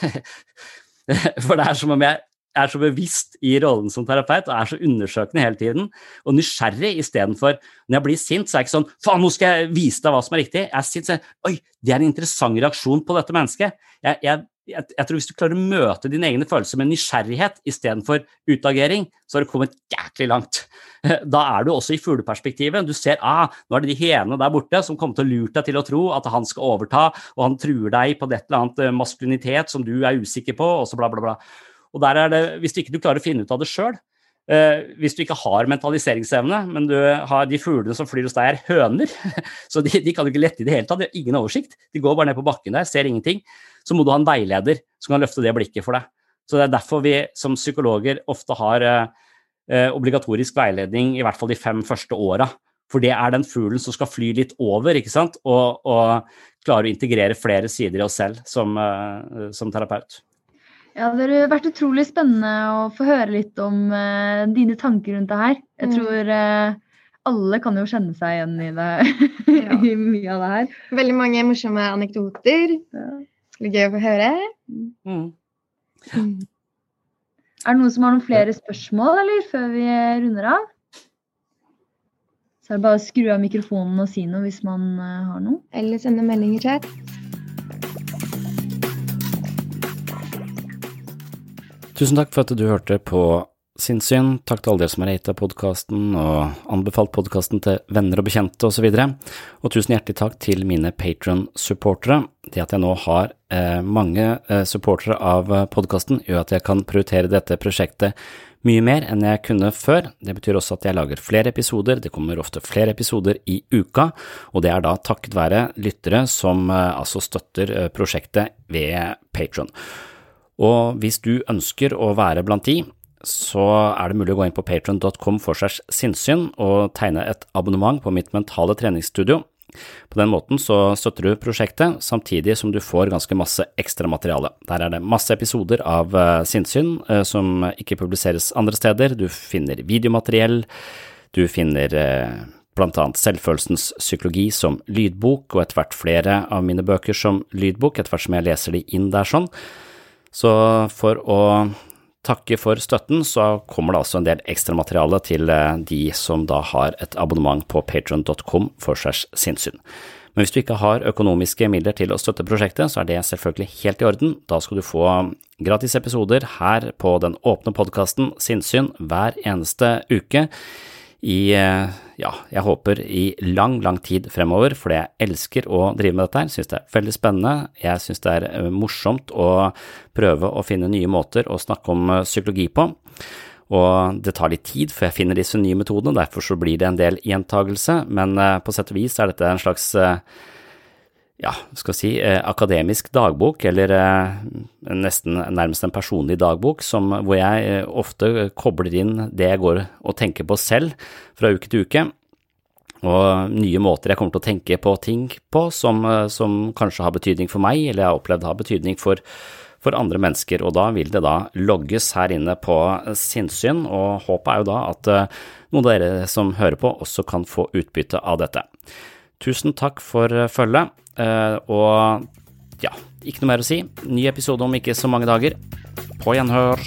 S1: For det er som om jeg er så bevisst i rollen som terapeut og er så undersøkende hele tiden og nysgjerrig istedenfor Når jeg blir sint, så er jeg ikke sånn Faen, nå skal jeg vise deg hva som er riktig. Jeg er sint, så jeg, Oi, det er en interessant reaksjon på dette mennesket. Jeg, jeg, jeg, tror hvis du klarer å møte dine egne følelser med nysgjerrighet istedenfor utagering, så har du kommet jæklig langt. Da er du også i fugleperspektivet. Du ser ah, nå er det de henene der borte som kommer til å lure deg til å tro at han skal overta, og han truer deg på et eller annet eh, maskulinitet som du er usikker på, og så bla, bla, bla. Og der er det, Hvis du ikke klarer å finne ut av det sjøl, eh, hvis du ikke har mentaliseringsevne, men du har de fuglene som flyr hos deg, er høner, så de, de kan du ikke lette i det hele tatt, de har ingen oversikt. De går bare ned på bakken der, ser ingenting så må du ha en veileder som kan løfte det blikket for deg. Så Det er derfor vi som psykologer ofte har eh, eh, obligatorisk veiledning i hvert fall de fem første åra. For det er den fuglen som skal fly litt over ikke sant? Og, og klare å integrere flere sider i oss selv som, eh, som terapeut.
S4: Ja, Det har vært utrolig spennende å få høre litt om uh, dine tanker rundt det her. Jeg
S3: Mm.
S4: tror uh, alle kan jo kjenne seg igjen i det,
S3: Ja.
S4: i mye av det her.
S3: Veldig mange morsomme anekdoter. Skulle gøy å få høre.
S5: Mm.
S4: Er det noen som har noen flere spørsmål, eller, før vi runder av? Så er det bare å skru av mikrofonen og si noe hvis man uh, har noe.
S3: Eller sende melding i chat.
S1: Tusen takk for at du hørte på Sinnssyn. Takk til alle dere som har rata podkasten og anbefalt podkasten til venner og bekjente osv. Og, så og tusen hjertelig takk til mine patron-supportere. Det at jeg nå har eh, mange eh, supportere av podkasten, gjør at jeg kan prioritere dette prosjektet mye mer enn jeg kunne før. Det betyr også at jeg lager flere episoder, det kommer ofte flere episoder i uka, og det er da takket være lyttere som eh, altså støtter eh, prosjektet ved Patron. Og hvis du ønsker å være blant de, så er det mulig å gå inn på patron.com for seg sinnssyn og tegne et abonnement på mitt mentale treningsstudio. På den måten så støtter du prosjektet, samtidig som du får ganske masse ekstra materiale. Der er det masse episoder av uh, sinnssyn uh, som ikke publiseres andre steder, du finner videomateriell, du finner uh, blant annet Selvfølelsens psykologi som lydbok, og etter hvert flere av mine bøker som lydbok, etter hvert som jeg leser de inn der sånn. Så for å takke for støtten, så kommer det altså en del ekstramateriale til de som da har et abonnement på patron.com for segs sinnssyn. Men hvis du ikke har økonomiske midler til å støtte prosjektet, så er det selvfølgelig helt i orden. Da skal du få gratis episoder her på den åpne podkasten Sinnsyn hver eneste uke i, ja, jeg håper i lang, lang tid fremover, fordi jeg elsker å drive med dette her, synes det er veldig spennende, jeg synes det er morsomt å prøve å finne nye måter å snakke om psykologi på, og det tar litt tid før jeg finner disse nye metodene, derfor så blir det en del gjentagelse, men på sett og vis er dette en slags ja, skal si, eh, akademisk dagbok, eller eh, nesten nærmest en personlig dagbok, som, hvor jeg eh, ofte kobler inn det jeg går og tenker på selv fra uke til uke, og nye måter jeg kommer til å tenke på ting på som, som kanskje har betydning for meg, eller jeg har opplevd har betydning for, for andre mennesker, og da vil det da logges her inne på sinnssyn, og håpet er jo da at noen av dere som hører på også kan få utbytte av dette. Tusen takk for følget. Uh, og ja, ikke noe mer å si. Ny episode om ikke så mange dager. På gjenhør.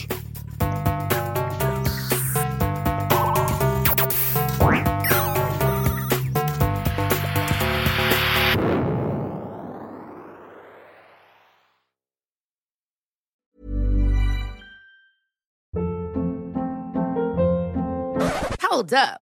S6: Hold up.